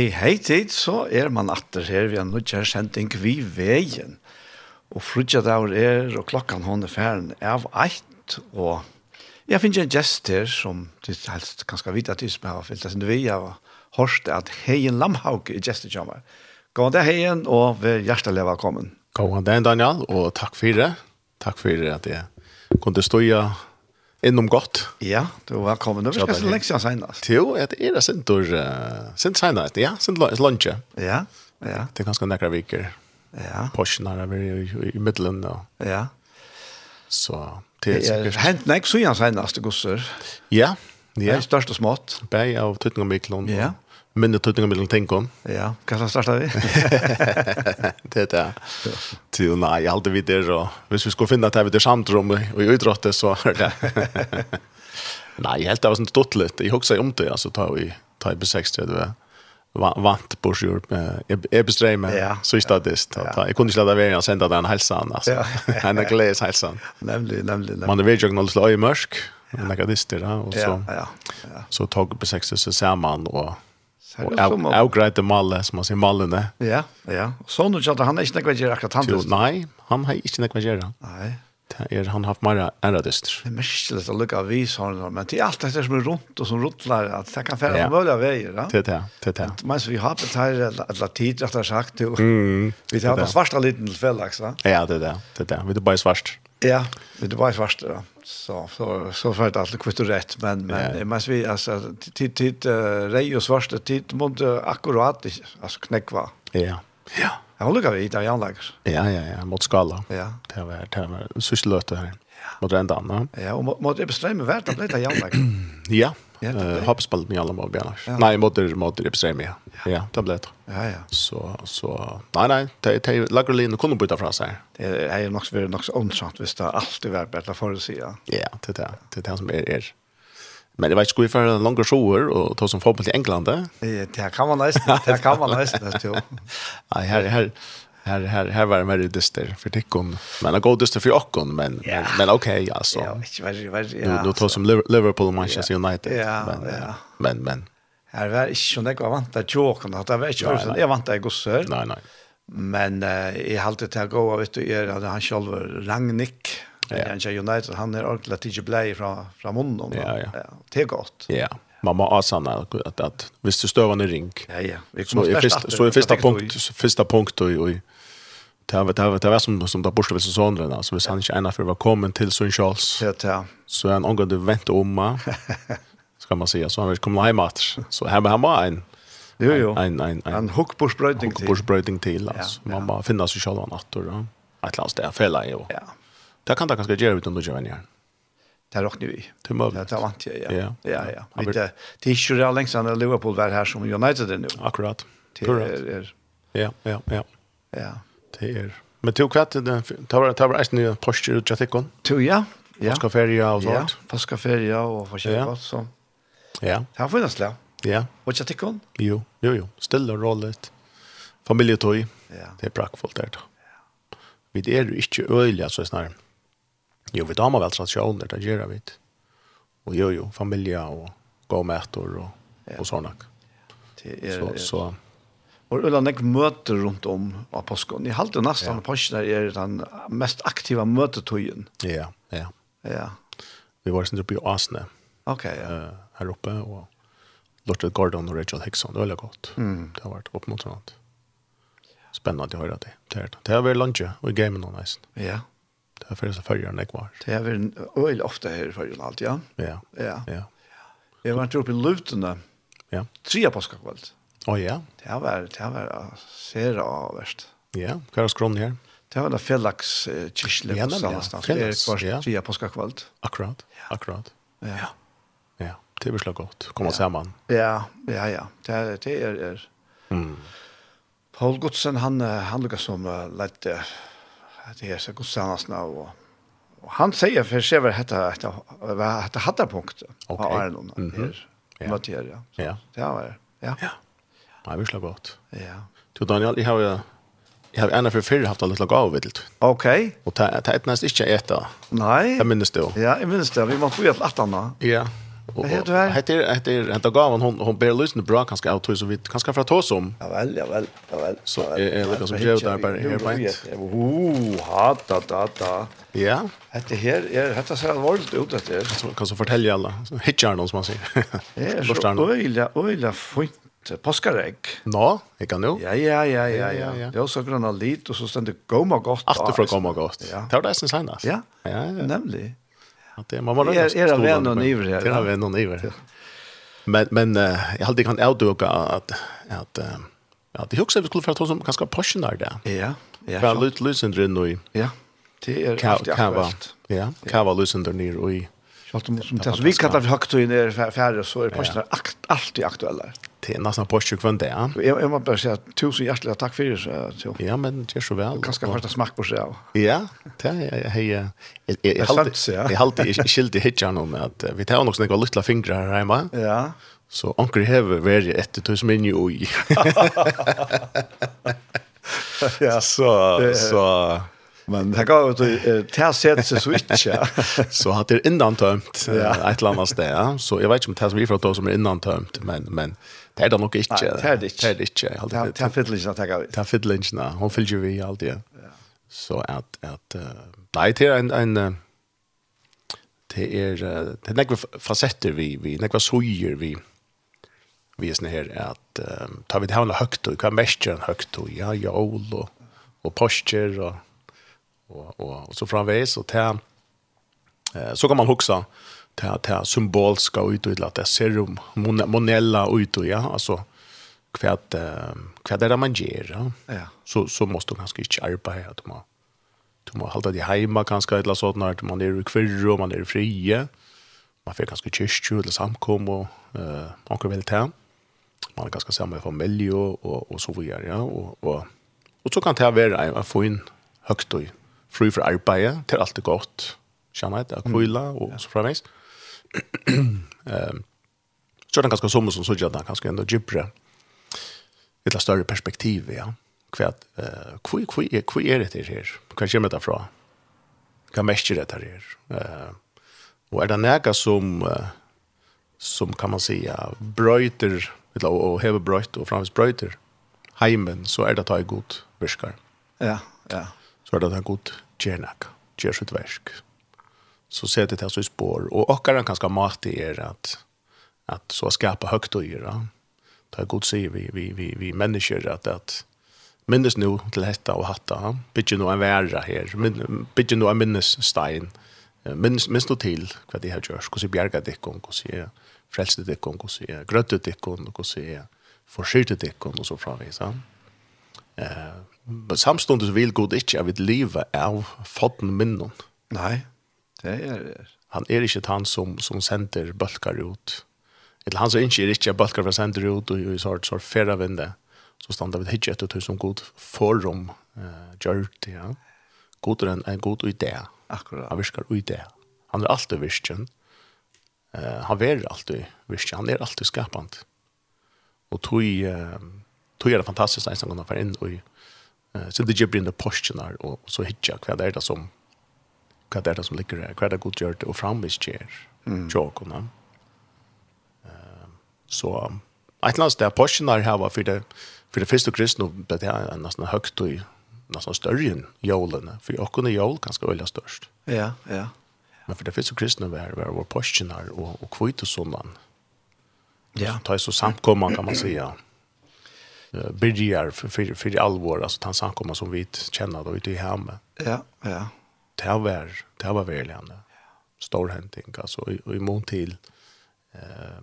Hei, hei tid, så er man atter her. Vi har nå ikke kjent en kvi veien. Og frutja der er, og klokkan hånd er ferden av eit. Og jeg finner en gjest her som du helst kan skal vite at du som har fyllt. Vi har hørt at Heien Lamhaug er gjest i Gå God Heien, og vær hjertelig velkommen. God dag Daniel, og takk for det. Takk for at jeg kunne stå innom godt. Ja, du er velkommen. Det var så lenge siden senest. Jo, det er det sent år, Sint senest, ja, Sint lunch. Ja, ja. Det er ganske nekra viker. Ja. Porschen har vært i i middelen. Og. Ja. Så det er sikkert. Hent nek siden senest, gusser. Ja, ja. Det er størst og smått. Beg av tøtning og Miklund. Ja. Og minne tøtninga mellom tenkom. Ja, hva slags starta vi? det er det. Til nei, alt det videre, og hvis vi skulle finne at det er videre samtrum og i utrottet, så er det. nei, helt det var sånn stått litt. Jeg husker om det, altså, ta i, ta i B60, du var vant på sjur jeg bestrej meg ja, så i stadist ja. jeg kunne ikke lade være å sende den helsan altså. ja. en gledes helsan nemlig, nemlig, nemlig man er veldig ikke noe til å mørk men jeg kan diste det og så, ja, ja, ja. så tog på 60 så ser man og Avgreit det malle, som man sier mallene. Ja, ja. Så nu kjente, han er ikke nekva gjerra akkurat han. Nei, han har ikke nekva gjerra. Nei det er han haft mer ära dyster. Det är märkligt att lucka vis har men det är allt det som är runt och som rullar att det kan färra ja. möjliga vägar. Ja? Det är det. det, det. Men vi har det här alla tid efter sagt och mm, vi har det svarta liten fällax va? Ja, det är det. Det är Vi det bara svart. Ja, vi det bara svart då. Så så så för att allt kvitt och rätt men men ja. men vi alltså tid tid uh, rej och svart tid mot akkurat alltså knäckva. Ja. Ja. Jeg har lukket vidt av Janlager. Ja, ja, ja, mot skala. Ja. Det var, det var sørste løte her. Ja. Mot enda anna. Ja, og mot det bestremme hvert av litt av Janlager. ja, ja uh, hoppspalt med alle mål, Bjarnars. Ja. Nei, mot det, mot det bestremme, ja. Ja, ja det ble det. Ja, ja. Så, så, nei, nei, det er lager linje kunne bytte fra seg. Det er jo nok så veldig nok så omtrent hvis det alltid var bedre for å si, ja. Ja, det er det, det er det som er, er Men det var ikke skulle være en langere sjoer og ta som fotball til England. Det kan man nesten, det kan man nesten, jo. Nei, her, her, här här här var det mer dyster för tikkun. men det går dyster for okkon men yeah. men, men okej altså. Ja, ja inte vad vad ja då tar som Liverpool och Manchester yeah. United yeah, men yeah. men men här var ikke sånn jeg var vant til joken att det var inte så jag vant til gossar nej nej men uh, i halt å gå vet du är han selv, Ragnik spelaren i United han är ordentligt att inte bli från från munnen. Ja, ja. Det är gott. Ja. Man må avsanna att, att visst du stövar i ring. Ja, ja. Vi så er första, så är första punkt, första punkt och, och det var det var det var som som där borste så andra alltså vi sanns ena för var kommen till Sun Charles. Ja, ja. Så en angående vänt om ska man säga så han vill komma hem åter. Så här med hemma en Jo jo. Ein ein ein. Ein hookbush brøding til. Hookbush brøding til altså. Man bara finna sig själva nattor då. Att lands där fälla ju. Ja. Det kan det kanskje gjøre uten du kjører igjen. Det råkner vi. Det er vant, ja. Ja, ja. ja. Det, det er ikke real lengst enn Liverpool var her som United er nå. Akkurat. Det er, er, ja, ja, ja. Ja. Det er... Men tog kvart, det var, det var en ny postur ut Jatikon. To, ja. ja. Faskaferia og sånt. Ja, faskaferia og forskjellig ja. godt, så. Ja. Det har funnits det. Ja. Og Jatikon? Jo, jo, jo. Stille og rollet. Familietøy. Ja. Det er prakkfullt der da. Ja. Vi er jo ikke øyelig, altså, snarere Jo, vi damer vel tradisjoner, det gjør vi. Og jo, jo, familie og gå med etter og, ja. og sånn. Det er, så, så. Og Ulla, jeg møter rundt om av påsken. Jeg halte nesten ja. påsken er den mest aktiva møtetøyen. Ja, ja. ja. Vi var sånn oppe i Asne. Ok, ja. Uh, her oppe, og Lortet Gordon og Rachel Hickson, det var veldig godt. Mm. Det har vært opp. Spennende å høre det. Det har vært lunsje og i gamen og nesten. Ja, Det finns en färger än kvar. Det är väl öl ofta här i färgen allt, ja. Ja. Ja. ja. Jag var inte uppe i luften Ja. Tre påskakvällt. Åh oh, ja. Det var det var ser avvärst. Ja, kvar skron här. Det var det fellax kisle på någonstans. Det är kvar tre påskakvällt. Akkurat. Akkurat. Ja. Ja. Det blir så gott. Komma samman. Ja, ja, ja. Det det är er, Mm. Paul Godsen han han lukkar som uh, lette det er så gott Og, og han säger för sig vad detta vad detta hade punkt av Arnon här. her? ja. Ja. Så, ja. Det var det. Ja. Ja. Det er virkelig godt. Ja. Du Daniel, jeg har jo... Jeg har ena for förr haft en liten av vilt. Okej. Och det det är nästan ikke äta. Nei. Jag minnes det. Ja, jeg minns det. Vi måtte måste ju att äta Ja. Och heter heter heter gav hon hon ber lyssna bra kanske ut så vi kanske för att ta som. Ja väl, ja väl, ja väl. Så är det som gör där på Airpoint. Oh, hata ta ta. Ja. Det her, er detta ser allvarligt ut det här. Så kan så fortälja alla. Hitchar någon som man sier. Det er så øyla, ojla fint påskaregg. Nå, jeg kan jo. Ja, ja, ja, ja, ja. Det er også grønna lit, og så stender gomma godt. Alt er fra gomma godt. Det var det jeg synes hennes. Ja, nemlig det man var ganska stor. Era vänner och iver. Era vänner och iver. Men, men jag hade kan avduka att, att Ja, det hugsar vi skulle för att som ganska passionar där. Ja, ja. För lut lucent rin nu. Ja. Det är alltid aktuellt. Ja, kava lucent där nere och i. Schalt om som tas vi kallar för högt och ner färre så är passionar alltid aktuella till nesten på 20 det. där. Jag jag måste bara säga tusen hjärtliga tack för det så. Ja, men det är så väl. Kanske första smak på sig. Ja, det är hej jag jeg jag håller skilt i hitchan om att vi tar nog några lilla fingrar här hjemme. Ja. Så onkel har vært ett tusen menu och Ja, så så Men det går ut och tar sätt så inte. Så har det innan tömt ett eller annat ställe. Så jag vet inte om det som vi från då som är innan tömt, men men Det er det nok ikke. Nei, det er det ikke. Det er det ikke. Det er fiddlingen å tenke ut. Det er fiddlingen, hun fyller jo vi alltid. Ja. Så at, at uh, nei, det er en, en uh, det er, uh, det er nekve fasetter vi, vi nekve suger vi, vi er sånn her, at uh, tar vi det hevna høgt, og hva er mest er en høgt, og ja, jól, og, og posture, og, og, og, og så framveis, og til, uh, så kan man hugsa, uh, ta ta symbolska ut och låta serum monella ut och ja alltså kvärt kvärt där man ger ja? Så så måste man kanske inte arbeta att man du må hålla dig hemma kanske eller så när man är i kvirr och man är frie. Man får kanske kyrkju eller samkom och eh man kan ta. Man är ganska samma familj och och, och så vidare ja? Och och och så kan det vara att få in högt och fri för arbete till allt det gott känna det att kvilla och så framvis. Ehm så den ganska som som så jag där kanske ändå gibbra. Ett större perspektiv ja. Kvärt eh kvui kvui är kvui är det här. Kan jag med därifrån. Kan mest det här. Eh och är det näka som som kan man säga bröter eller och have bröt och framvis bröter heimen så är det att ha god viskar. Ja, ja. Så är det att ha god jernak, sitt Mm så ser det här så i spår. Och åkaren kan ganska mat i er att, att så skapa högt och yra. Det är god se vi, vi, vi, vi människor att, att minnes nu till hetta och hatta. Bygger nu en värra här. Bygger nu en minnesstein. Minns, minns du till vad det här görs. Hur ser bjärga dickon, hur ser frälste dickon, hur ser grötte dickon, hur ser forskyrte dickon och så framvis. Ja. Eh, men samstundes vil god ikke at vi lever av fodden minnen. Nej. Det er det. Han er ikke han som, som sender bølger ut. Eller han som ikke er ikke bølger fra sender ut, og i sort så færre vinde. Så standa vi ikke etter til som god forum uh, gjør det, ja. God er en, en god idé. Akkurat. Han virker idé. Han er alltid virkjen. Uh, han er alltid virkjen. Han er alltid skapant. Og tog, uh, tog er det fantastisk en som kan være inn og uh, så det gjør brinne postjenar og så hitja hva det er det som hva det er det som ligger her, hva er det godt gjør det, og framvis skjer, tjåkene. Uh, Så, et eller annet sted, Porschen der her var for det, for det første kristne, det er nesten høyt og nesten større enn jålene, for åkken er jål ganske veldig størst. Ja, ja. Men for det første kristne var, var vår Porschen och og, og kvitt og sånn, Ja. Så tar så samkomman kan man säga. Eh börjar för för för allvar alltså han samkomman som vi känner då ute i hemmet. Ja, ja det var, det var veldig. Stor henting, alltså i, i mån till eh,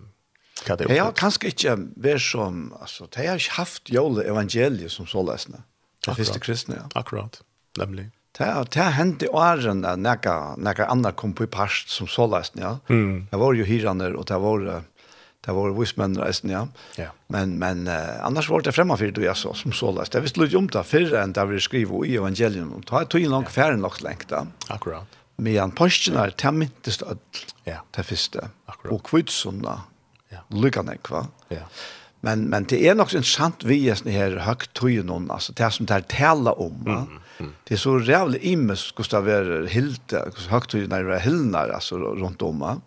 hva det Ja, kanske inte kanskje som, alltså jeg har ikke haft jole evangeliet som så läsna. Det første kristna. ja. Akkurat, nemlig. Det, det hänt i åren några några andra kom på i past som så läsna. ja. Mm. Det var ju hyrande och det var... Uh, Det var vismenn reisen, ja. ja. Men, men uh, annars var det fremma fyrir du, så, som så lest. Jeg visste litt om det fyrre enn det vi skriver i evangelium. Det var tog en lang færen nok lengt da. Akkurat. Men påsken er til myntest ødel, ja. til første. Akkurat. Og kvitsunda, ja. lykkene, hva? Ja. Men men det är nog intressant vi är här högt tror någon alltså det som där tala om va. Det är så jävla immers Gustav är helt högt tror när det hyllnar alltså runt om va.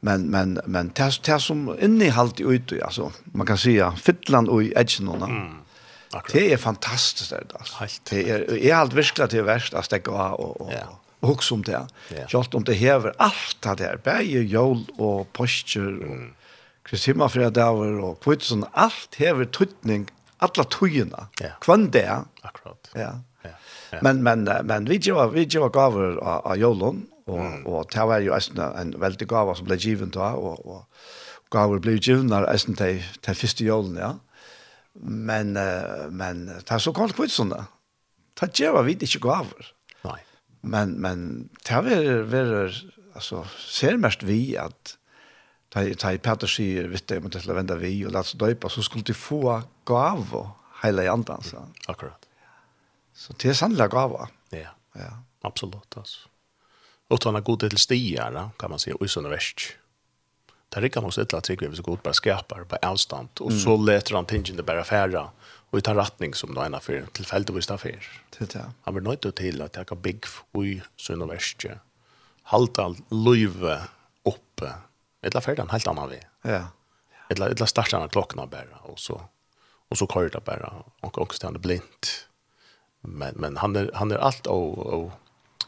Men men men det det som inni halt i ut alltså man kan säga Fittland och edgen Akkurat. Det är fantastiskt det alltså. Det är är allt verkligen det värst att stäcka och och och hooks om det. Jag om det häver allt det där. Bäje jol och posture och Kristima fra daver og kvitsen, alt hever tøtning, alla tøyene, ja. kvann det. Akkurat. Ja. ja. ja. Men, men, men vi gjør, vi gjør gaver av, av Jolon, og, mm. og det var jo en, en veldig gava som ble given da, og, og gaver ble given av eisen til, til første Jolon, ja. Men, men det er så kallt kvitsen da. Det gjør vi ikke gaver. Nei. Men, men det er vært, altså, ser mest vi at, ta ta Peter sig vet du måste att vända vi och låts döpa så skulle du få gåva hela andan så. Akkurat. Så det är sannliga gåva. Ja. Ja. Absolut alltså. Och han har till stigar kan man säga i såna väst. Där är kan också ett lat sig så gott bara skärpar på avstånd och så läter han tingen det bara färra och i tar rättning som då ena för tillfälligt och affär. Det ja. Han vill nöjt till att ta big och i såna väst. Halta löve uppe Eller färdan helt annan vi. Ja. Eller eller starta den klockan bara och så och så kör det bara och också stanna blint. Men men han är han är allt och och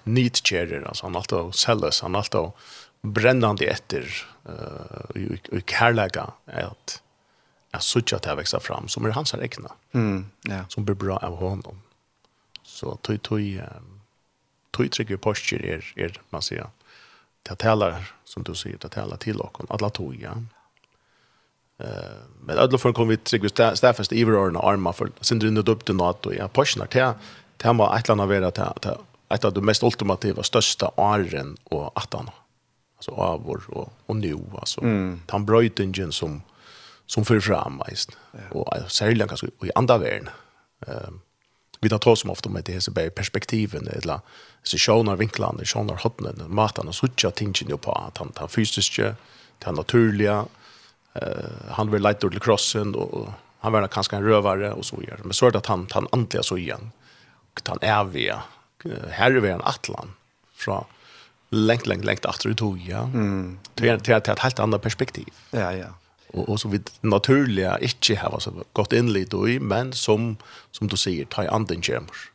neat cheerer alltså han allt och sellers han allt och brännande efter eh uh, i kärlega att jag såg att det fram som är hans egna. Mm, ja. Som blir bra av honom. Så tog tog tog trygg posture är är man säger det talar som du säger det talar till och alla toja. Eh men alla för kom vi trygg stäffast i och armar för sen du upp till något och jag passionar till till var ett land av det att ett av de mest ultimativa största arren och attan. Alltså avor och och nu alltså mm. han brötingen som som för fram mest. Ja. Och särskilt kanske i andra världen. Ehm vi tar tross om ofta med det här så bär perspektiven eller så sjönar vinklarna, sjönar hotnen, matan och sucha tingen ju på att han tar fysiska, det naturliga, eh, han vill lejta till krossen och han var kanske en rövare och så gör. Men så är det att han, han antliga så igen. Och han är via, här är vi en atlan från längt, längt, längt efter ut ja. Mm. Till, till, till ett helt annat perspektiv. Ja, ja och och så vi naturliga inte har så gott inlit och i men som som du säger ta anden kommer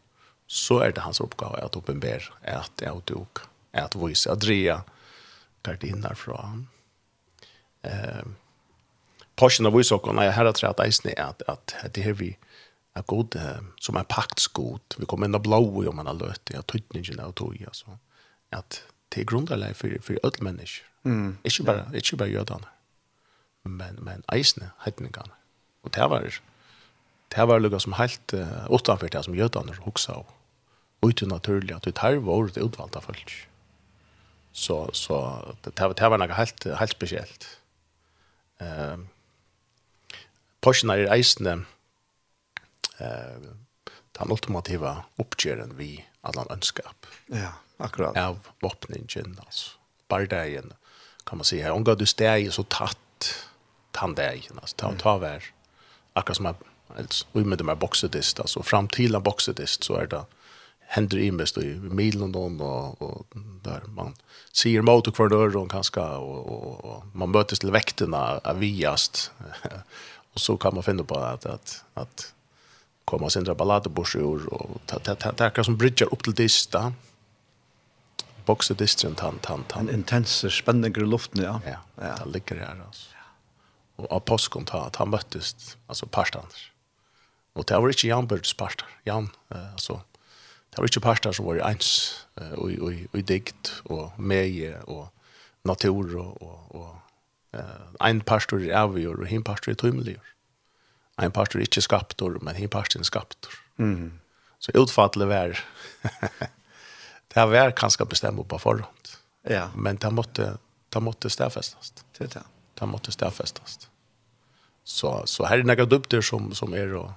så är det hans uppgift att uppenbara att jag tog att voice Adria kardinar från eh portion av vissa och när här att att isne att att det här vi är god som är paktsgod vi kommer ända blå om man har löt jag tydningen av tog alltså att det är grundläggande för för öll människor mm. inte bara inte bara jödarna men men eisne hetningarna. Och det var det var lukka som helt uh, utanför det som jötarna huxa av. Ut naturligt att det här var det utvalda folk. Så så det var det var något helt helt speciellt. Ehm uh, Porschen er eisne eh uh, den ultimativa uppgjören vi allan önskar. Ja, akkurat. Av vapningen, alltså. Bardagen, kan man säga. Om du steg så tatt han där ju ta ta vær, akkurat som alltså vi med de här boksedist, altså, fram till en boksedist, så är det händer i mest i Midland och där man ser motor kvar dörr och kanske och, och, man möts till väkterna viast. Och så kan man finna på att att att komma sen dra ballader på och ta ta ta, ta, som bridger upp till dista boxedistren tant tant tant en intens spänning i luften ja. Ja, ja. det ligger här alltså och av påsken ta att han möttes alltså pastan. Och det var inte Jan Birds pastan. Jan eh, alltså det var inte pastan som var ens eh, och och och dikt och meje och natur och och och eh, en pastor är vi och en pastor är tymlig. En pastor är inte skaptor men en pastor är skaptor. Mm. Så utfallet var det var kanske bestämma på förhand. Ja. Men det måtte, det måtte stäfestas. Det det. Det måste stäfestas så så här är några dubter som som är då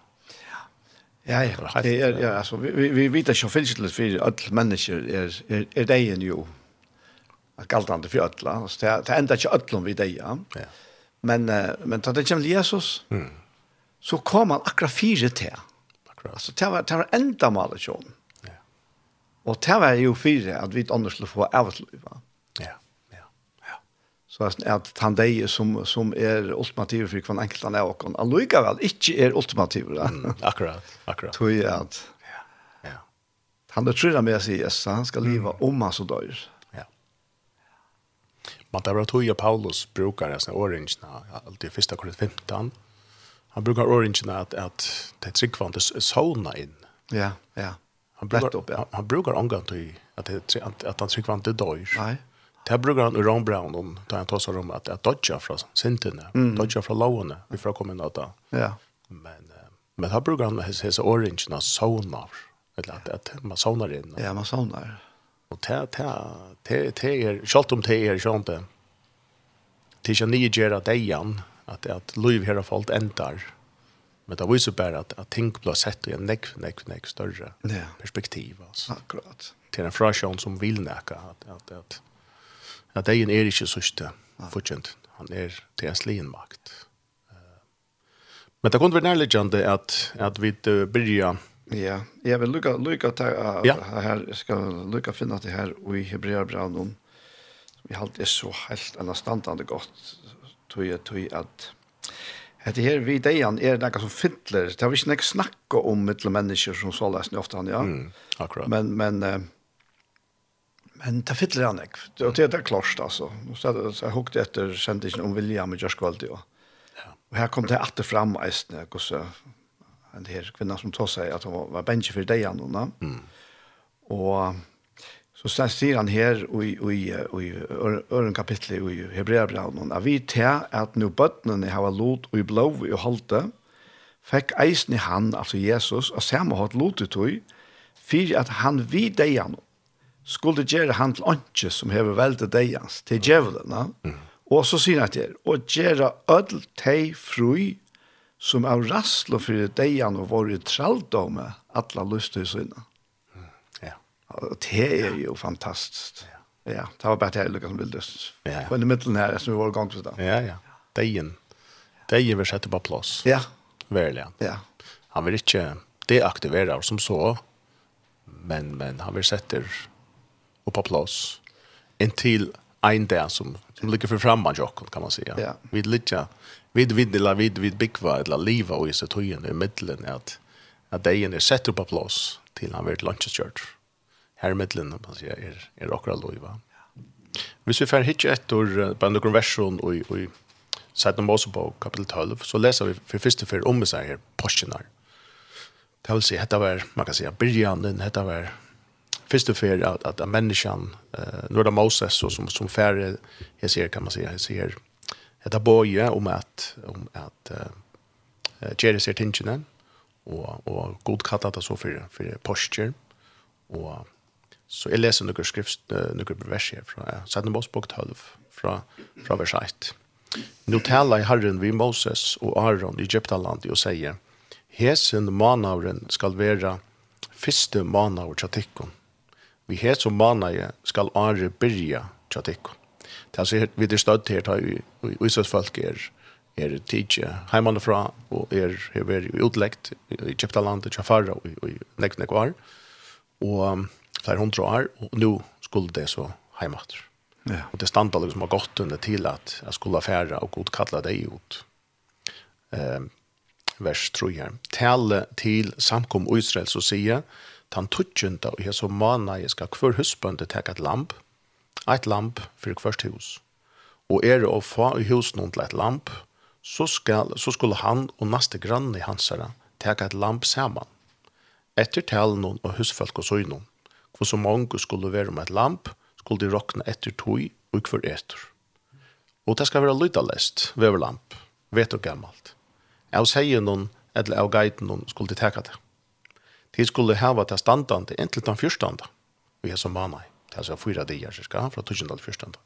Ja, ja. Det är ja, altså, vi vi vet att självfälligt för alla människor är är er det ju ju. Att galtande for alle, Så det det ända inte alla vi det ja. Men men tar det kommer Jesus. Mm. Så kom han akkurat fire till. Akkurat. Altså, det var det var ända malet Ja. Och det var ju fire att vi inte annars skulle få liv. va. ja. Så at han deg som, som er ultimativ for hver enkelt han er åkken, allikevel ikke er ultimativ. Mm, akkurat, akkurat. Tror jeg at ja. han er trygg med seg, yes, han skal leva mm. om han så dør. Ja. Men det var tog jeg Paulus brukar disse orangene, alltid første kort 15. Han brukar orangene at, at det tryggvande sauna inn. Ja, ja. Han brukar, upp, ja. Han, han brukar omgang til att att at han tryggvande dör. Nei, ja Det brukar han Ron Brown om, där han tar om att, att dodja från synterna, mm. dodja från lovene, vi får komma in Ja. Men, Men, men här brukar han hessa orangerna sonar, eller att, att man sonar in. Ja, man sonar. Och det, det, te det är, kjallt om det är, kjallt det, det är inte det dejan, att, att liv här har fallit ändar. Men det visar bara att, att ting blir sett i en nekv, nekv, nekv större ja. perspektiv. Alltså. Akkurat. Till en frasjon som vill näka, att, att, att at egen er ikke sørste fortjent. Han er til en slien makt. Men det kunne være nærliggende at, at vi byrja Ja, jeg vil lukka, lukka ta, uh, ja. her, skal lukka finne det her i Hebreabraun om vi halt er så helt enn standande godt tog jeg tog at Hette her vi dejan er nekka som fintler. Det har vi ikke nekka snakka om mittel mennesker som så lesen ofte han, ja. Mm, akkurat. Men, men uh, Men det fyller han ikke. Det, det, det er klart, altså. Så, så jeg hukte etter sendingen om William i Gjørskvaldi. Og, ja. og her kom det etter fram eisne, hvordan en her kvinna som tog seg at hun var, var bensje for deg han. Mm. Og så sier han her i, i, i, øren kapitlet i Hebreabraun, at vi til at nå bøttene har lot og i blå og halte, fikk eisen i han, altså Jesus, og samme hatt lot i tog, for at han vid deg han, skulle gjøre han til åndsje som hever veldig deians, til djevelen. Mm. Og så sier han til, og gjøre ødel teg fru, som er rastlo for deian og våre traldomme, atla til sinne. Ja. Og det er jo fantastisk. Ja. Ja, det var bare det jeg lukket som ville lyst. Ja. På den midten her, som vi var i gang til det. Ja, ja. Deien. Deien vil sette på plass. Ja. Verlig. Ja. Han vil ikke deaktivere som så, men, men han vil sette och på plats en till en där som som ligger för framan jocken kan man säga. Ja. Vi ligger vid vid la vid vid bikva eller liva och så tror i mitten att att dagen är sett upp på plats till han vart lunch church. Här i mitten man säger är är också loiva. Hvis vi får hitje etter på en konversjon og i Sætten Mosebog, kapitel 12, så leser vi for første fyr om seg her, Porschenar. Det vil si, dette var, man kan si, byrjanen, dette var först och för att att, att människan eh nu det Moses så som som färre jag ser kan man säga jag ser ett aboje om att om att eh Jerry ser tingen och och god kattat så för för posture och så jag läser några skrift några vers här från Sanna bok 12 från från vers 1. Nu talar i Herren vid Moses och Aaron i Egyptaland och säger Hesen manavren skal vera fyrste manavr tjatikon vi het som manaje skal are byrja til tjatikon. Det er altså vi er støtt her, da vi utsøsfolk er, er tidsje heimanifra, og er her i utleggt i Egyptalandet, Tjafara, og i nekk nekk var, og flere hundre år, og nå skulle det så heimater. Ja. Og det standa liksom har gått under til at jeg skulle affæra og god kalla deg ut. Um, vers 3 her. Tale til samkom Israel så sier, tan tutsjunda og hesa mana jeg skal kvør husbønde tek et lamp, et lamp for kvørst hus. Og er det å få i husen til et lamp, så, skal, så skulle han og neste grann i hansara tek et lamp saman. Etter talen og husfolk og søgnon, hvor så mange skulle være med et lamp, skulle de råkne etter tog og kvør etter. Og det skal være lydalest, veverlamp, vet og gammalt. Jeg sier noen, eller av guiden noen, skulle de teka det de skulle hava til standande inntil den fyrstanda, vi er som manai, det er så fyra dier, cirka, fra tusen til fyrstanda.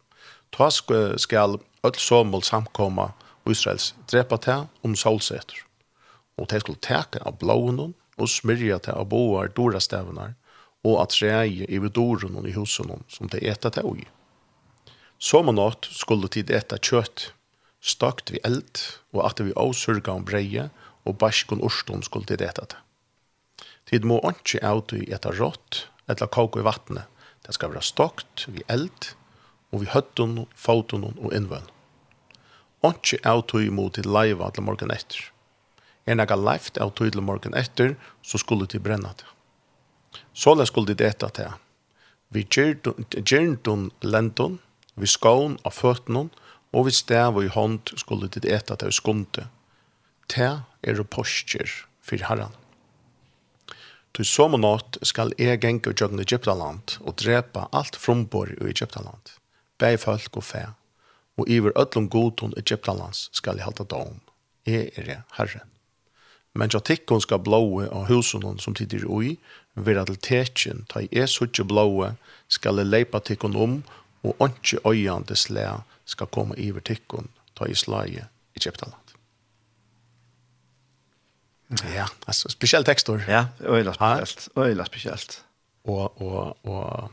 Ta skal öll somol samkomma Israels drepa til om solsetter, og de skulle teka av blåen og smyrja til av boar dora stævnar, og at treie i vidoren og i husen som de etta til og i. Som og natt skulle tid etta kjøtt, stakt vi eld, og at vi avsurga om breie, og baskon orstånd skulle tid etta til. Tid må ikke av i etter rått, etter kåk i vattnet. Det skal være stokt, vi eld, og vi høtten, foten og innvøn. Ikke av i mot til leiva til morgen etter. Er nega leift av til morgen etter, så skulle de brenne det. Såle skulle de dette til. Vi gjerdun lendun, vi skån av føttene, og vi stav i hånd skulle de dette til skunde. Te er påskjer for herren. Til som og nått skal jeg genge og jøgne Egyptaland og drepa alt frombor i Egyptaland, beg folk og fe, og iver ødlom godton Egyptalands skal jeg halte dom. Jeg er det, Herren. Men jeg tikkun skal blåe av husen som tider ui, vera til tekjen, ta i er suttje blåe, skal jeg leipa tikkun om, og åndsje øyande slæ skal komme iver tikkun, ta i slaget Egyptaland. Ja, altså speciellt textor. Ja, øyla speciellt. Øyla speciellt. Och och och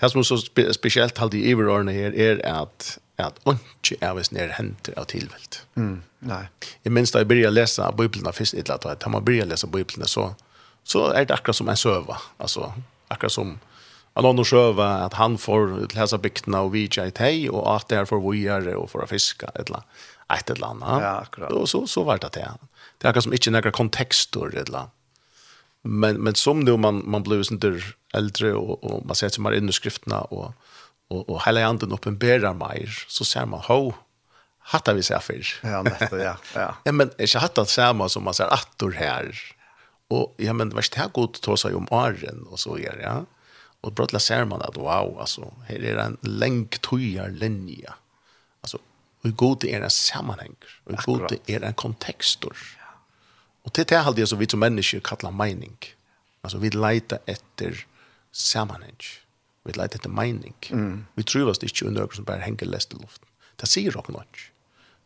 Det som är så spe speciellt halt i iverårene här är att att ikke är hvis nere henter av tillvält. Mm, nej. Jag minns jag började läsa bibeln först ett lat att man började läsa bibeln så så er det akkurat som en søva. Alltså akkurat som en annan söva att han får läsa bikterna och vidja i teg, och att det är för vojare och för att fiska ett lat ett eller annat. Ja, akkurat. Och så så vart det det. Det är som inte några kontexter eller men men som då man man blir sånt där äldre och och man sätter sig in i skrifterna och och och hela anden uppenbarar mer så ser man ho hatta vi ser för. Ja, netto, ja. Ja. ja men jag hatta samma som man ser attor här. Och ja men vart det här gott ta sig om arren och så är det ja. Och brottla ser man att wow alltså här är en länk tojar linje Og i god er en sammanheng. Og god er en kontekstor. Og til det er alltid som vi som mennesker kallar mening. Altså vi leiter etter sammanheng. Vi leiter etter mening. Mm. Vi tror oss ikke under som bare henger lest i luften. Det sier dere nok.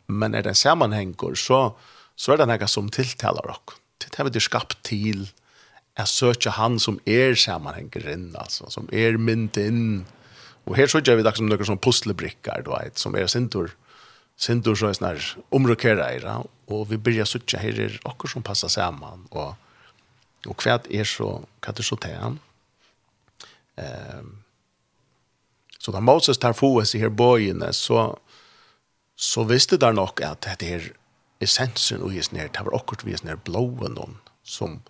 Men er det en sammanhenger, så, så er det noe som tiltaler dere. Til det er vi skapt til jeg søker han som er sammanhengeren, altså, som er mynd inn. Og her søker vi det som noen sånne puslebrikker, du vet, som er sindur. Mm Sindur så er snar omrokera eira, og vi byrja suttja her er okkur som passar saman, og, og hva er så, hva er så tean? Um, så da Moses tar foes i her bøyene, så, så visste der nok at det er essensen og is nær det var akkurat vi is nær blåen noen som,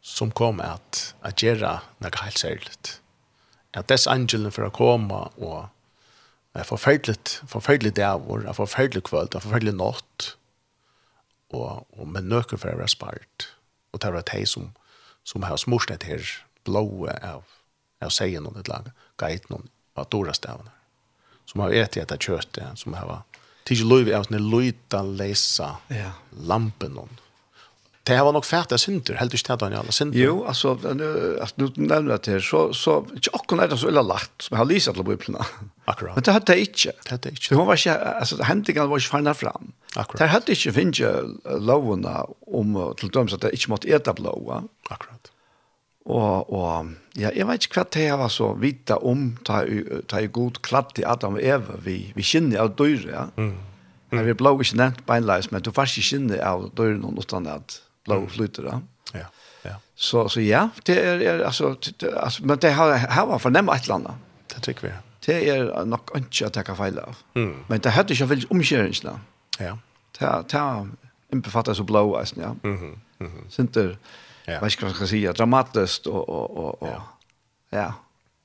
som kom at, at gjøre noe helt særligt. At dess angelen for å komme og en forferdelig, forferdelig dævor, en forferdelig kvöld, er forferdelig natt, og, og med nøkker for å være spart. Og det var de som, som har smurset her blåe av, av seien og et lag, geit noen av dora stavene, som har etter etter kjøttet, som har tidlig lov av sånne løyta lesa ja. lampen noen, Det här var nog färdiga synder, helt inte det alla synder. Jo, alltså, nu, att nu nämner det här, så, så inte också när det så illa lagt som jag har lisat alla biblarna. Akkurat. Men det hade jag inte. Det hade jag inte. Hon var inte, alltså, händingarna var inte färna fram. Akkurat. Det hade inte finnit lovarna om, till döms att det inte måtte äta blåa. Akkurat. Og, og ja, jeg vet ikke hva det var så vita om, ta, ta i god klatt i Adam og Eva, vi, vi kjenner av døyre, ja. Mm. Mm. Vi blå ikke nevnt beinleis, men du var ikke kjenner av døyre noen utan at lov flyter da. Ja, ja. Så, så ja, det er, er altså, det, altså, men det har, har var fornemmet et eller annet. Det tycker vi. Det er nok ikke att ta kan av. Mm. Men det hadde ikke veldig omkjøringsene. Ja. Det, det innbefatter så blå, alltså, ja. Mm mhm. Mm -hmm. Sinter, ja. Vad ska jag säga? Dramatiskt och och och och. ja. ja.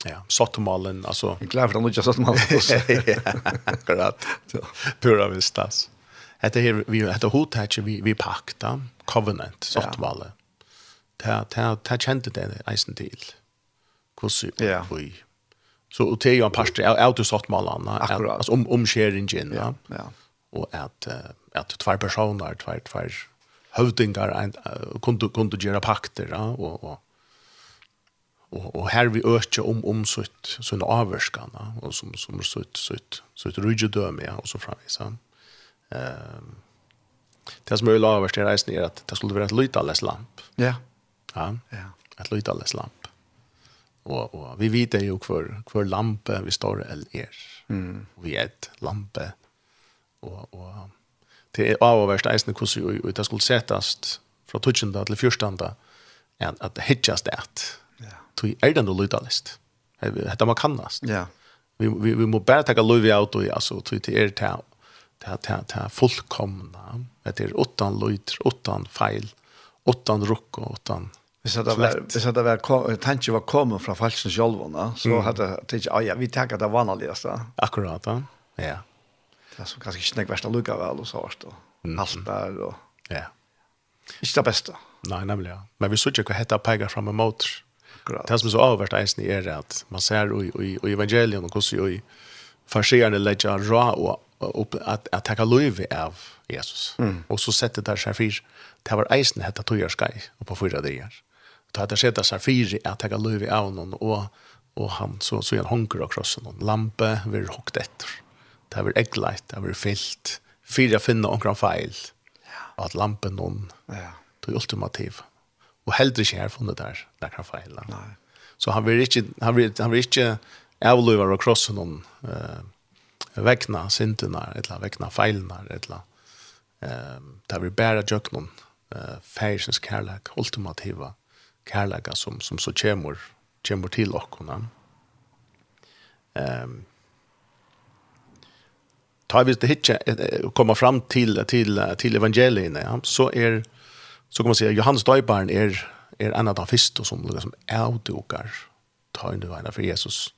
Ja, Sottomalen, alltså. Jag klarar för att inte Sottomalen. Ja, akkurat. Pura vistas. Hette här, vi hette hotet här, vi, vi pakta covenant, sånt ja. Ta, ta, ta kjente det eisen til. Kussu. ja. Hvor, så och det är ju en pastor jeg er jo sånt med alle, altså om, omskjeringen, ja. ja. og at, at tvær personer, tvær, tvær høvdingar, kunde kunde gjøre pakter, ja, og, og og og her vi økje om om sutt såna avskan og som som sutt sutt sutt rujudøme ja og så fram i. Ehm Det som er överst i reisen er at det skulle være et lytalles lamp. Ja. Ja. ja. et lytalles lamp. Og, og vi vet jo kvar kvar lampe vi står eller er. Mm. Vi er et lampe. Og, og det är överst reisen hur så ut det skulle sättas från til till at, at det hitchas det. Ja. Tui är den lytallest. Det man kannast. Ja. Vi vi vi må bare ta lov i auto altså, tui till er town det det det fullkomna det er åttan löjter åttan feil, åttan rukk og åttan Vi sa det var vi sa det var tanke var kommet från falsens självarna så mm. hade tänkt ja vi tackar det vanligaste. Akkurat ja. Ja. Det så kanske inte det värsta lucka väl och så vart då. Mm. Allt där och ja. Inte det bästa. nemlig, ja. Men vi såg ju vad hetta pegar fram emot. Akkurat. Det som er så avvärt eisen ni är att man ser i i evangelion och hur så i farsierne legger ra og upp att att ta löv av Jesus. Mm. Och så sätter där sig fyr. Det var eisen hetta tojar skai och på förra dagar. Då hade sätta sig fyr att ta löv av någon och och han så så en honker och krossen någon lampa vi hukt efter. Det var ägglight, det var fyllt. Fyra finna omkring feil. Ja. Att lampen någon. Ja. Det är ultimativ. Och hellre inte här funnet där. Där kan feila. Nej. Så han vill inte han vill han vill inte avlöva och krossa någon eh vekna syndene, eller vekna feilene, eller um, det vil bære djøknen, uh, færsens kærlek, ultimativa kærlek som, som så kommer, kommer til åkken. Um, tar vi det hitje komma fram till till till evangelierna ja så är så kan man säga Johannes döparen är är en av de första som liksom avdukar tar in det för Jesus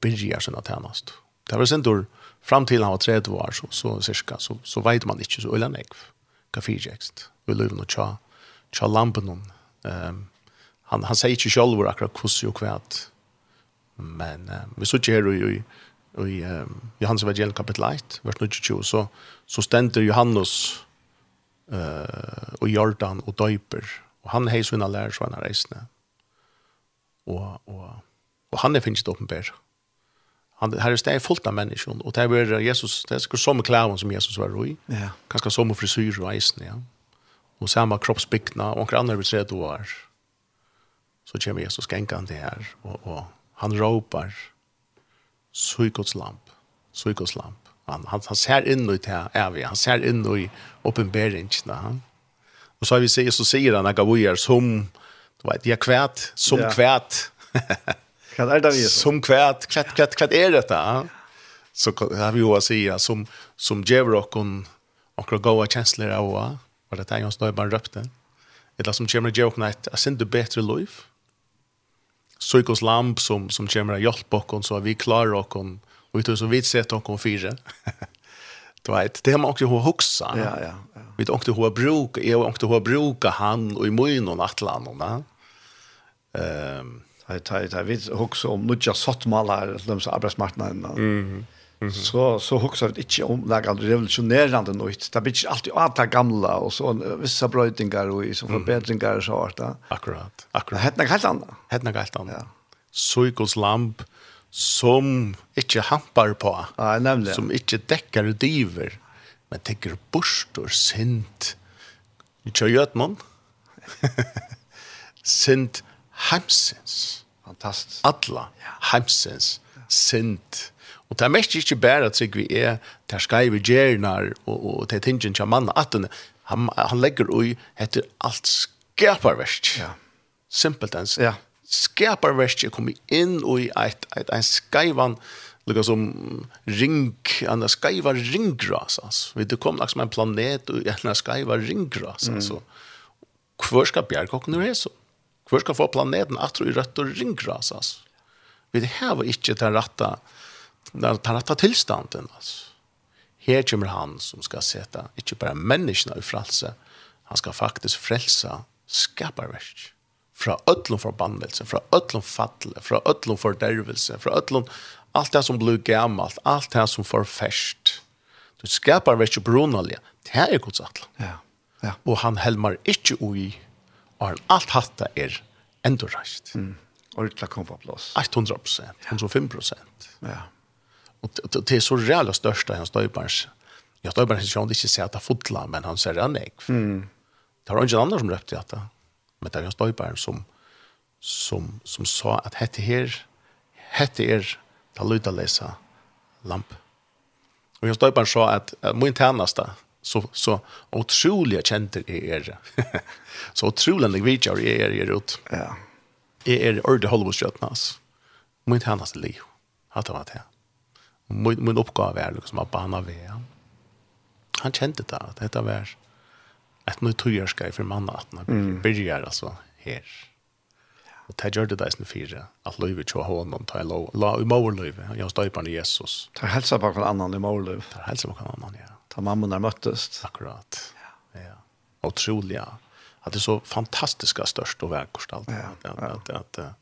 börjar sina tjänst. Det var sen då fram till han var 30 år så så cirka så så vet man inte så eller ekv kaffejext vi lever nog cha cha lampen ehm han han säger inte själv akkurat kuss och kvärt men eh, vi så ger ju i ehm Johannes evangelium kapitel 1 vers 22 så så stender Johannes eh och Jordan och döper och han hejs sina lärsvarna resne och och och han är finns det han här är det fullt av människor och det var Jesus det är som kläder som Jesus var i. Ja. Kanske som frisyr och isen ja. Och samma kroppsbyggna och andra vill säga då är. Så kommer Jesus gänkan det här och och han ropar Suikots lamp. Suikots lamp. Han han han ser in i det är vi. Han ser in i uppenbarelserna han. Och så har vi sett så säger han att vi är som du vet jag kvärt som ja. kvärt. Vad är det vi? Som kvätt, kvätt, kvätt, kvätt er det där. Så har vi ju att säga som som Jevrockon och och gode kjensler av vad det är jag står bara röpte. Det som Jemmer Joke et, jeg synes du bedre liv, Psykos lamp som som kommer å hjelpe oss så vi klarer klarar og vi tror så vidt sett och fire. Du vet, det har man också huxa. Ja, ja, ja. Vi har också hur bruk, jag har också hur bruka han og i munnen og nattland Ja. va. Ehm ta ta vi hugsa om nudja sottmalar som så arbetsmarknaden. Mm. Mm. Så så hugsa vi inte om lägga revolutionerande nytt. Det blir alltid att ta gamla och så vissa brötingar och så förbättringar så vart det. Akkurat. Akkurat. Hade något helt annat. Hade något helt. Ja. Suikos lamp som inte hampar på. Ja, nämligen. Som inte täcker diver. Men tänker borstor sint. Vi kör ju man. sint heimsins. Fantastisk. Alla heimsins sint. Og det er mest ikke bare at vi er der skreiver gjernar og, og til tingen til mannen at han, han legger ui etter alt skaparverst. Ja. Simpelt ens. Ja. Skaparverst kommer inn ui et, et, en skaivan lukka som ring, en skaiva ringgras, altså. Vi det kom som en planet og en skaiva ringgras, altså. Mm. Hvor skal bjergkokken være sånn? Hvor skal få planeten at du i rødt og ringgrasas? Vi har ikke den rette, den rette tilstanden, altså. Her kommer han som skal sette, ikke bare menneskene i frelse, han skal faktisk frelse skaparverk. Fra ødlom forbannelse, fra ødlom fatle, fra ødlom fordervelse, fra ødlom alt det som blir gammalt, alt det som får ferskt. Du skapar verk brunalja, det er Guds atle. Ja. Ja. Og han helmar ikke ui Arn, alt hatta er rast. Mm. Ordla kom på plass. 800 prosent, 105%. Ja. Og det er så reale største hans døybarns. Ja, døybarns ikke han ikke sier at det er fotla, men han sier han ikke. Mm. Det var ingen annan som røpte at det. Men det er hans døybarn som, som, som sa at hette her, hette er, ta lyda lesa lamp. Og hans døybarn sa at, at min tjeneste, så så otroliga känter är er. så otroligt vet jag är er ut. Ja. Är er är det håller oss rätt nas. Men inte annars liv. Hata vad det. Min min uppgave är liksom att bana väg. Han kände det att detta var ett nytt tjärskaj för man att när mm. börjar alltså här. Och det gör det där sen fyra. Att löva tjå honom ta lov. La i mor löva. Jag på Jesus. Ta hälsa på en annan i mor löva. Ta hälsa på kan annan ja ta mammorna möttes. Akkurat. Ja. ja. Otroliga. Att det är så fantastiska störst och verkost allt. Ja, ja. Att, att, att,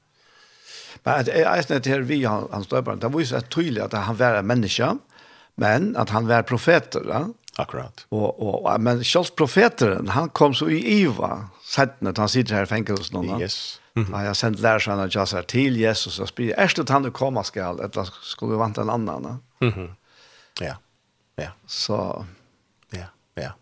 Men det är inte det här vi han, han står bara. Det var ju så tydligt att han var en människa, men att han var profeter. Ja? Akkurat. Och, och, men själv profeteren, han kom så i IVA, sett när han sitter här i fängelsen. Yes. Yes. Mm -hmm. Jag sent lär sig att jag sa till Jesus och spyr. Ärst det han du komma skall, eller skulle vi vänta en annan. Mm -hmm. Ja. Så ja, ja.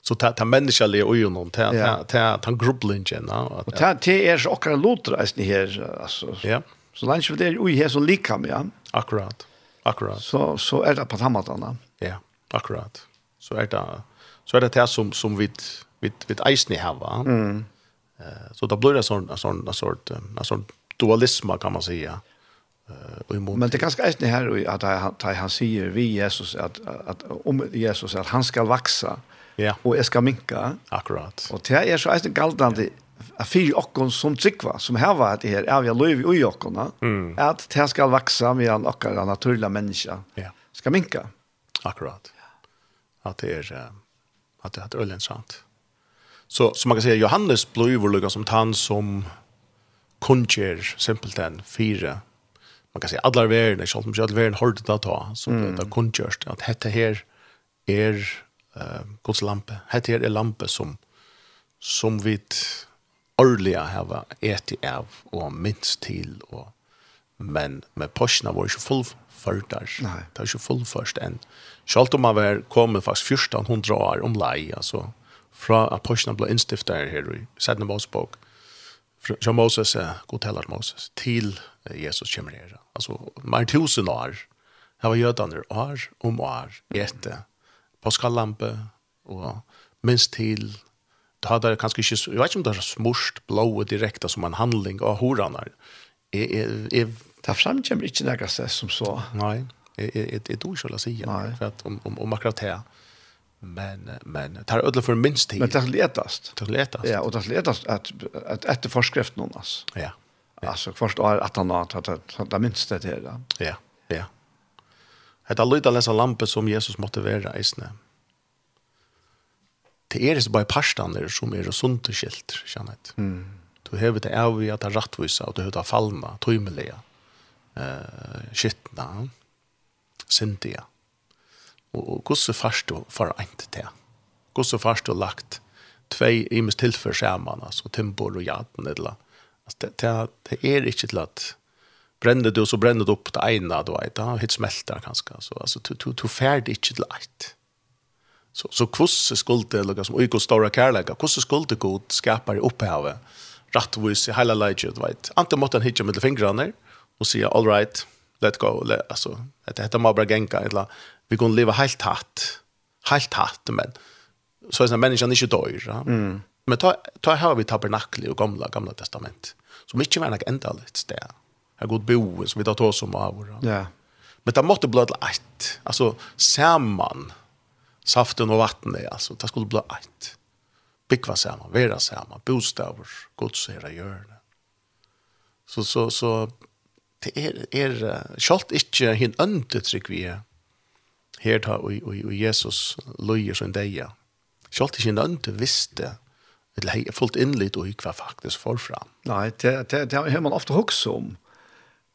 Så ta ta människaliga och ju någon ta ta ta ta grubblingen va. Och ta te är så och lutra är ni här alltså. Ja. Så länge vi där oj här så likam ja. Akkurat. Akkurat. Så så är det på samma Ja, akkurat. Så är det så är det det som som vi vi vi eisni hava. Mm. Eh så då blir det sån sån sort en sån dualism kan man säga och. Men det kanske är det här att han han säger vi Jesus att att om Jesus att han ska växa. Ja. Och jag ska minka. Akkurat. Och det är så är det galdande att fyra okkon som tryggva, som här var det här, är vi löv i okkorna, mm. att det här ska växa medan okkara naturliga människa yeah. ska minka. Akkurat. Att det är, att det är ölen sant. Så, så man kan säga, Johannes blev vår som han som kunjer simpelthen fyra man kan säga alla värden är själv själv värden det att ta så mm. det kan just att hetta här är eh Guds lampa hette här är lampa som som vid årliga hava ätit av och minst till och men med posten var ju full förtar. Nej. Det är ju full först än. Schalt om man var kommer fast första hon drar om lei alltså från aposteln blev instiftad här i Sedna Mosbok. Från Moses, god talar Moses, till Jesus kommer ner alltså mer tusen år. Här var jötarna år om år jätte. Påskallampe och minst till det hade kanske inte jag vet inte om det är smurst blåa direkta som en handling av horaner. Är är ta fram inte några så som så. Nej, det är det oskyldigt att säga för att om om om akkurat det Men men det tar ödla för minst tid. Men det är. Det är. Ja, och det är att att efter forskriften någon alltså. Ja. Alltså först är att han har att det minst det det. Ja, ja. Hetta lyda lesa lampe som Jesus måtte vera eisne. Det er ikke bare parstander som er sunt og skilt, kjenner. Mm. Du hever det av i at det er rattvisa, og du hever det fallna, tøymelige, uh, skittna, Sintia. Og, og hvordan fast du for eint til? Hvordan fast du lagt tvei imes tilfør saman, altså timbor og jaden, eller det, det, det är inte till att brände du så brände du upp det ena då vet jag hit smelter kanske så alltså to to to färd ikke til att så så hvordan skulle lukka som ojko stora Kærlega, hvordan skulle god skapar opphavet, rättvis i hele leidje, du vet Ante måtte han hitje med fingrene, och säga all right let go let, altså, dette det heter bare genka eller vi går leva helt hatt helt hatt men så är det människan ikke dør, ja? mm. men ta ta här har vi tabernakel och gamla gamla testament som ikke var något ändaligt sted. Här god bo som vi tar tås om av våra. Ja. Men det måtte bli ett. Alltså samman saften och vattnet alltså det skulle bli ett. Bikva samman, vera samman, bostäver, Guds herra görne. Så så så det är är skalt inte hin öndetrygg vi är. Här tar och och Jesus lojer som deja. Skalt inte hin önde visste eller hei, fullt innlitt och hva faktiskt får fram. Nej, det, det, det har man ofta hokst om.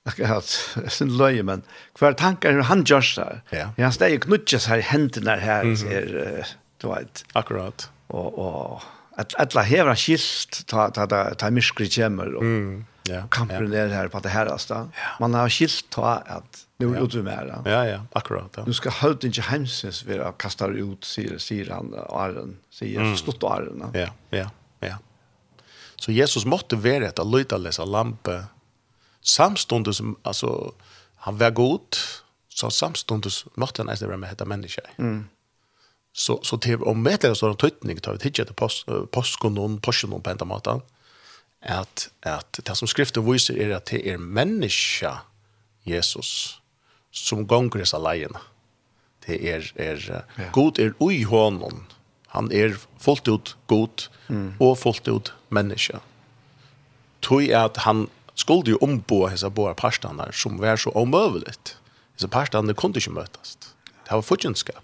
Jag Akkurat, sin löje men kvar tankar hur han gör så. Ja. Han steg jo knutjes her i hendene här mm -hmm. er, du vet. Akkurat. Og, og at alla hevra skilt ta ta ta, ta miskri kjemmer og mm, yeah, kampen yeah. här på det här alltså. Man har skilt ta att Nu är det mer. Ja, ja, akkurat. Ja. Nu ska halt inte hemsens vi kastar ut säger säger han Arren säger mm. stått Arren. Ja, ja, ja. Så Jesus måste vara ett lytalösa lampa samstundes som alltså han var god så samstundes måste han nästan vara med detta människa. Mm. Så så till om med det så en tar vi titta till post postkonon postkonon på den maten att att det som skriften visar är att det är människa Jesus som gonger disse leiene. Det er, er ja. god er ui hånden. Han er fullt ut god mm. og fullt ut menneske. Tøy er at han skulle jo ombo disse båre parstene som var så omøveligt. Disse parstene kunne ikke møtes. Det var fortjenskap.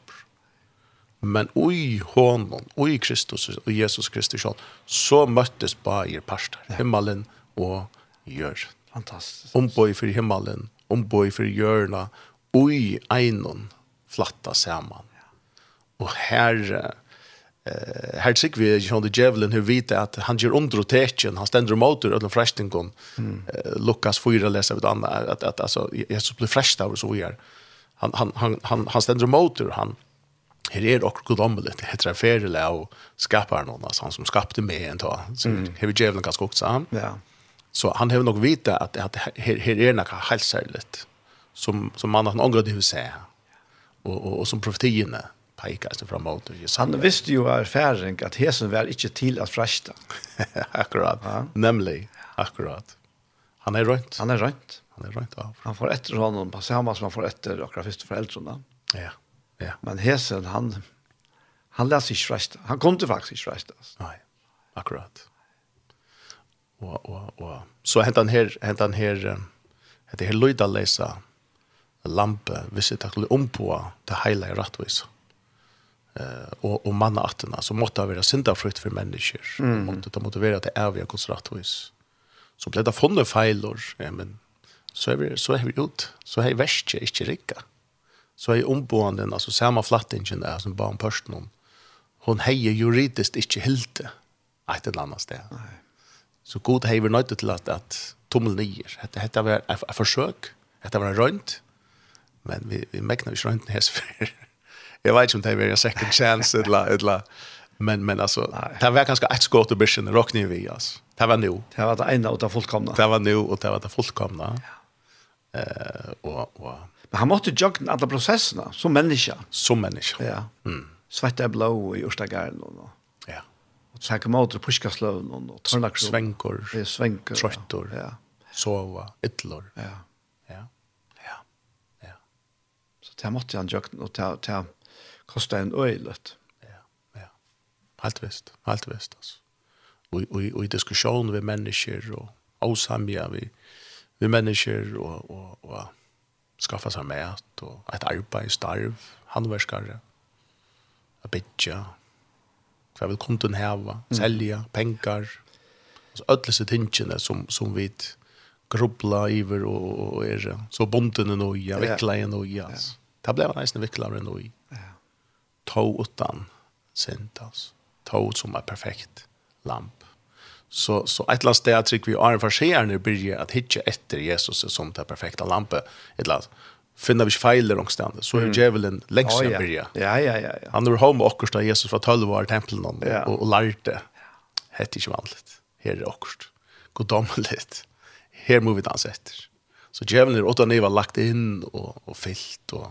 Men ui hånden, ui Kristus og Jesus Kristus, så møttes bare parster, himmelen og jør. Fantastiskt. Ombå i för himmelen omboi for gjørla ui einon flatta saman. Og her eh här sig vi John the Javelin hur vet att han gör undertecken han ständer motor eller freshtingon mm. Lukas fyra läser vid andra att att alltså Jesus blir fresh där så vi är han han han han han ständer motor han Her er och godomligt det heter ferile och skapar någon alltså han som skapte mig en tag så mm. heavy Javelin ganska också ja Så han har nog vita att att her, her er noe helt särskilt som som man har det hur se. Och och og som profetierna peker seg framåt mot. Han visste ju av erfaring att hesen var inte till att frästa. akkurat. Ja. Nämligen akkurat. Han är rätt. Han är rätt. Han är rätt av. Han får efter honom på samma som han får efter akkurat första foreldrene. Ja. Ja. Men hesen han han läser sig frästa. Han kom till faktiskt frästa. Nej. Akkurat og og og så hentan här hentan her heter här lyda lesa lampe visst att om på det hela är rättvis. Eh och og manna attorna så måste det vara synda frukt för människor. Mm. Måste det motivera att det är vi Guds rettvis Så blir det funna fejlor, ja, men så er vi så är vi ut. Så är västje inte rika. Så är omboenden alltså samme flattingen där som barn om. Hon hejer juridiskt inte helt. Ett eller annat sted. Nei. Så god hever nøyde til at, at tommel nyer. Hette, hette var et, et forsøk. Hette var en rønt. Men vi, vi mekna ikke rønten her for. Jeg vet ikke om det var en second chance, eller, eller, men, men altså, Nei. det var ganske et skått og byrsen, råkne vi, altså. Det var nu. Det var det ene og det fullkomna. Det var nu og det var det fullkomna. Ja. Eh, og, og, Men han måtte jogge alle prosessene, som menneske. Som menneske. Ja. Mm. Svette blå i Ørstagaren og noe så han kom ut til Puskasløven og Tornaksløven. Svenkor. Ja, svenkor. Trøttor. Ja. Sova. Ytlor. Ja. Ja. Ja. Ja. Så det måtte han gjøre, og det, det kostet en øylet. Ja. Ja. Helt visst. Helt visst, altså. Og, og, og i diskusjon människor mennesker og avsamja vi, vi mennesker og, og, og skaffa seg mat og et arbeid, starv, handverskare, a bytja, hva vil kunden heva, selja, pengar, altså alle disse tingene som, som vi grubla iver og, og er så bonden og ja, vikla er og ja. Det ble nesten vikla er og Ja. Ta utan sint. Ta ut som är perfekt lamp. Så, så ett last där sted trykk vi er for när börjar at hitje etter Jesus som det perfekta lampe, ett last finner vi ikke feiler omstande, så er djevelen lengst oh, ja. byrja. Ja, ja, ja, ja. Han er home akkurat da Jesus var 12 år i tempelen og, ja. og, og lærte. Hette ikke vanligt. Her er akkurat. Goddommelig. Her må vi danse etter. Så djevelen er åtta nivå lagt inn og, og fyllt og,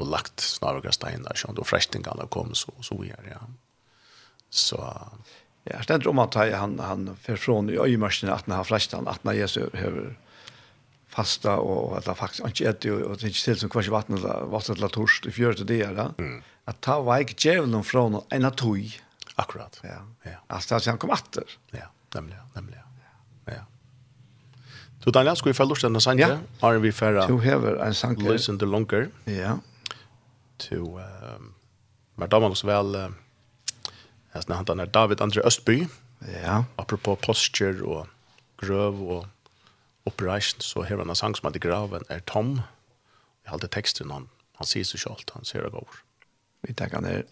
og lagt snarere steiner, sånn, og frestingene kom så, så vi er, ja. Så... Ja, stendt om at han, han, han, från i han, at han, har han, han, at han, han, han, fasta och att det faktiskt inte det, og det inte til som kvar vatten eller vattnet eller torst i til det där. Mm. Att ta vik jäveln från en tog. Akkurat. Ja. Ja. Alltså han kom åter. Ja, nämligen, nämligen. Ja. ja. Du Daniel skulle oss denne den Ja. Har vi færre? Du hever en sank. Listen the longer. Ja. To ehm men då man uh, väl snakker han er David André Östby. Ja. Apropos posture och grøv och uppreist så har han en sang som heter Graven er tom. Jeg har alltid teksten han, han sier seg selv, han sier det går. Vi tenker han er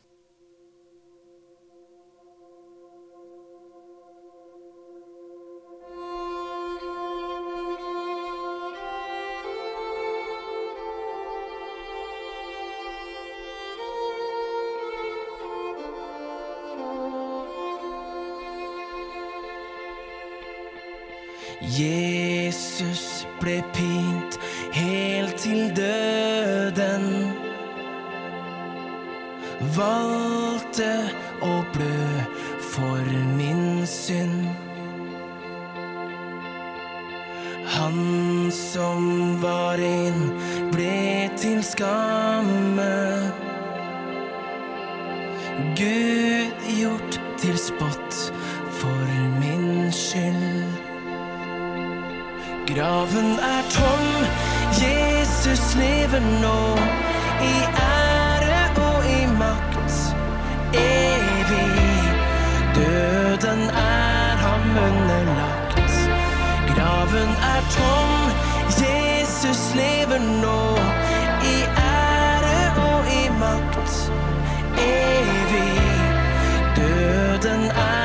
Jesus ble pint helt til døden. Valgte å blø for min synd. Han som var inn ble til skamme. Gud Graven er tom, Jesus lever nå. I ære og i makt, evig. Døden er ham underlagt. Graven er tom, Jesus lever nå. I ære og i makt, evig. Døden er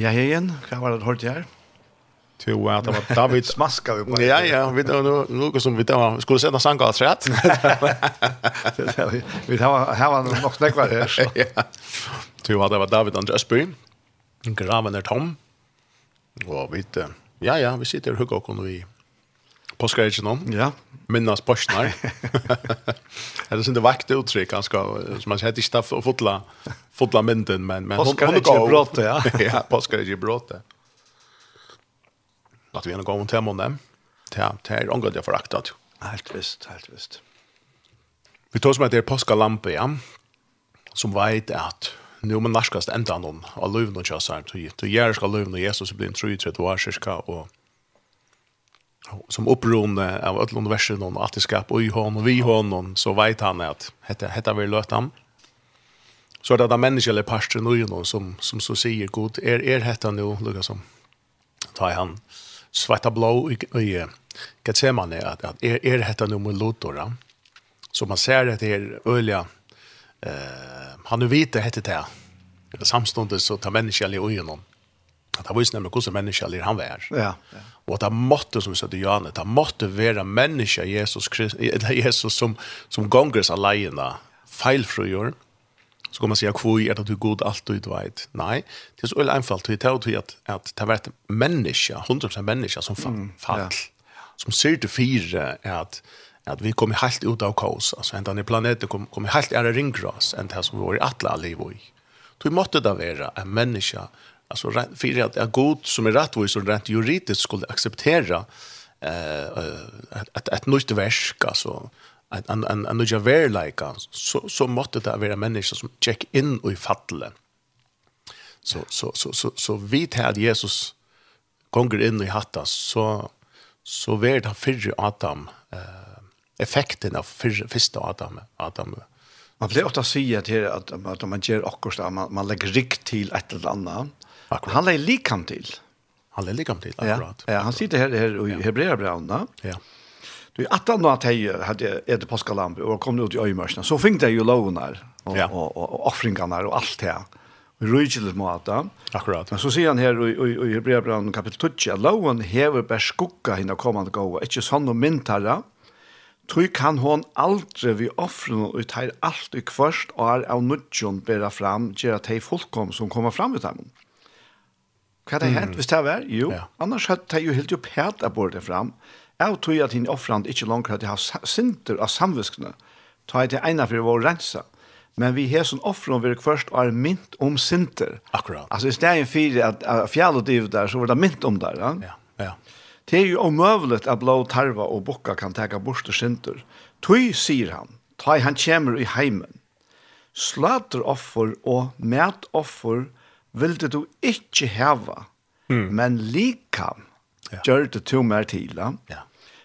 Ja, hegen, hva var det hørt her? Jo, ja, det var David Smaska vi på. Ja, ja, vi tar nu något som vi tar. Skulle sätta sanka av trätt. Vi tar här var nog snäckvar här. Ja. Jo, det var David Andreas By. Graven er tom. Og vi ja, ja, vi sitter og hugger och i påskreitsen om. Ja. Minnas påsknar. det är inte vakt uttryck han ska som man säger inte staff och fotla fotla mynden men men hon hon går brott ja. ja, påskar påskreitsen brott. Att vi ändå går om tema om dem. Ja, det är angående jag föraktat. Helt visst, helt visst. Vi tar som att det är påskalampe, ja. Som vet att nu man narskast ända någon av löven och tjassar. Du gärna ska löven och Jesus blir en tro i 30 år cirka och som upprorande av öll universum och att det skap och i hon och vi hon så vet han att hetta hetta vi löta han. Så det där människor pastor nu någon som som så säger god är er, är er hetta nu Lucas som tar han svarta blå i kan se man är att är är hetta nu med lotora. Så man ser det här öliga eh han nu vet det hette det. Samstundes så tar människan i ögonen. Att han visste nämligen hur människan han var. Ja. ja Og att han måtte, som vi sa til Johannes, det måtte være menneske Jesus, Christ, Jesus som, som gångres leiene, feilfrøyer, så kan man säga hvor er det du god alt du vet. Nei, det er så veldig einfalt til å til at, at det har vært menneske, hundra prosent menneske som fall, mm, fall ja. som ser til fire at, at vi kommer helt ut av kaos, altså enda i planeten kommer kom helt ære ringgras enn det som vi var i atle alle i vår. Så vi måtte da være en menneska alltså för att det är god som är rättvis och rätt juridiskt skulle acceptera eh att att nytt verk alltså en en en nya verlika så så måste det vara människor som check in och i falle. Så så så så så vi tar Jesus gånger in i hatta så så vart han för Adam eh effekten av första Adam Adam Man blir ofta sige til at, at man gjør akkurat man, man legger rikt til et eller annet, Akkurat. Han lägger likam till. Han är likam till, akkurat. Ja, ja han sitter här, här i ja. Hebreabrevna. Ja. Du, att han att jag hade ett påskalamp och kom ut i öjmörsna, så fick det ju lånar och, ja. och, och, och offringarna och allt det rujtjeligt måta. Akkurat. Men så ser han här i, i, i Hebreabran kapitel 12, att loven hever bär skugga hinna kommande gåa, inte sån och myntara, Tui kan hon aldri vi offren og tar alt i kvørst og er av nudjon bera fram, gjør at hei fullkom som kommer fram ut dem. Hva er det hent hvis det var? Jo, ja. annars hadde det jo helt jo pæt av bordet fram. Jeg tror at henne offrand ikke langt hadde hatt sinter av samviskene. Ta jeg til ene for å rensa. Men vi har sånn offrand vi først og er mynt om sinter. Akkurat. Altså i stedet for at, at fjall og div der, så var det mynt om der. Ja, ja. ja. Det er jo omøvlet at blå tarva og bukka kan teka bort og sinter. Tøy, sier han, ta han kommer i heimen. Slater offer og mæt offer vilde du ikke heva, mm. men likam ja. gjør det to mer til. Ja.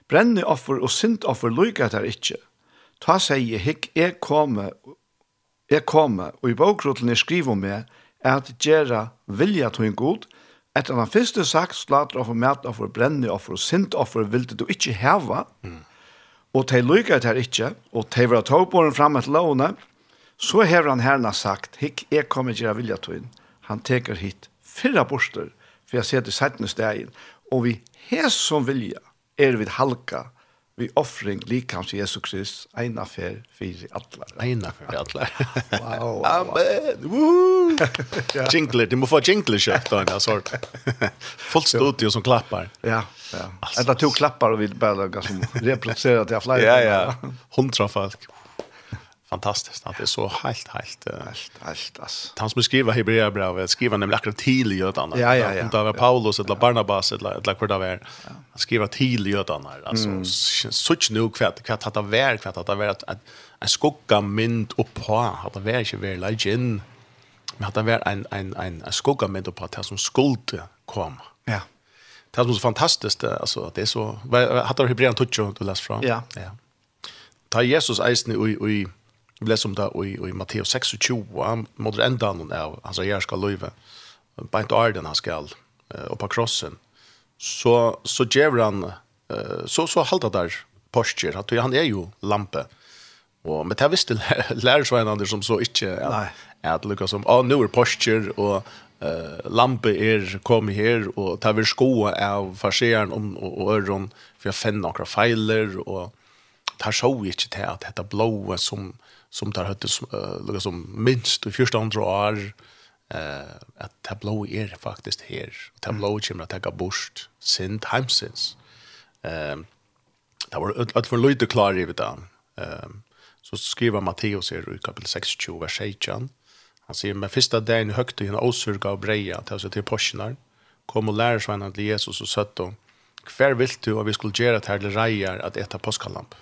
Brenne offer og sint offer lykker der ikke. Ta seg i hikk, jeg komme, jeg komme, og i bokroten jeg skriver med, er at gjøre vilja til en god, etter han første sagt, slater offer, mat offer, brenne offer og sint offer vilde du ikke heva, mm. og de lykker der ikke, og de var tog på den fremme til lånet, så har han herna sagt, hikk, jeg kommer gjøre vilja til en god han teker hit fyrra borster, for jeg ser det sættende stegen, og vi hes som vilja er vi halka, vi offring likams Jesu Krist, eina fer fyrir allar. Eina fer allar. wow, wow, Amen! Woo! ja. Jingler, du må få jingler kjøpt da, en sort. Fullt studio som klappar. Ja, ja. Altså, to klappar og vi bare ganske reproducerer til flere. ja, ja. Hundra folk fantastiskt att det är så helt helt helt helt ass. Han som skriver Hebreerbrevet skriver nämligen akkurat till Jötarna. Ja, ja, ja. Om det var Paulus eller Barnabas eller eller vad det var. Han skriver till Jötarna alltså mm. such nu att det var varit att det varit att en skugga mynd upp på att det var inte väl legend. Men att det var en en en en skugga mynd upp på att som skuld komma. Ja. Det är så fantastiskt alltså att det är så hade Hebreerbrevet touch du läst från. Ja. Ja. Ta Jesus eisen i i Vi leser om det i, i Matteus 26, han måtte enda han av hans her skal løyve. Beint og arden han skal, og på krossen. Så, så gjør han, så, så halda der postur, at han er jo lampe. Og, men det visste lærersveinene som så ikke, at, at lukka som, å, nå er postur, og uh, lampe er kommet her, og det vil skoa av farseren om, og, og øren, for jeg finner noen feiler, og det er så ikke til at dette blået som, som tar høyt uh, som minst i første andre år uh, at tablå er faktisk her. Tablå kommer til å ta bort sin timesins. Um, det var alt for lite klar i det. Um, så skriver Matteus her i kapitel 26, vers 18. Han sier, med første dagen i høyt en åsurga og breia til seg til porsinar, kom og lærer han til Jesus og søtte henne, hver vil du at vi skulle gjøre til reier at äta påskalamp?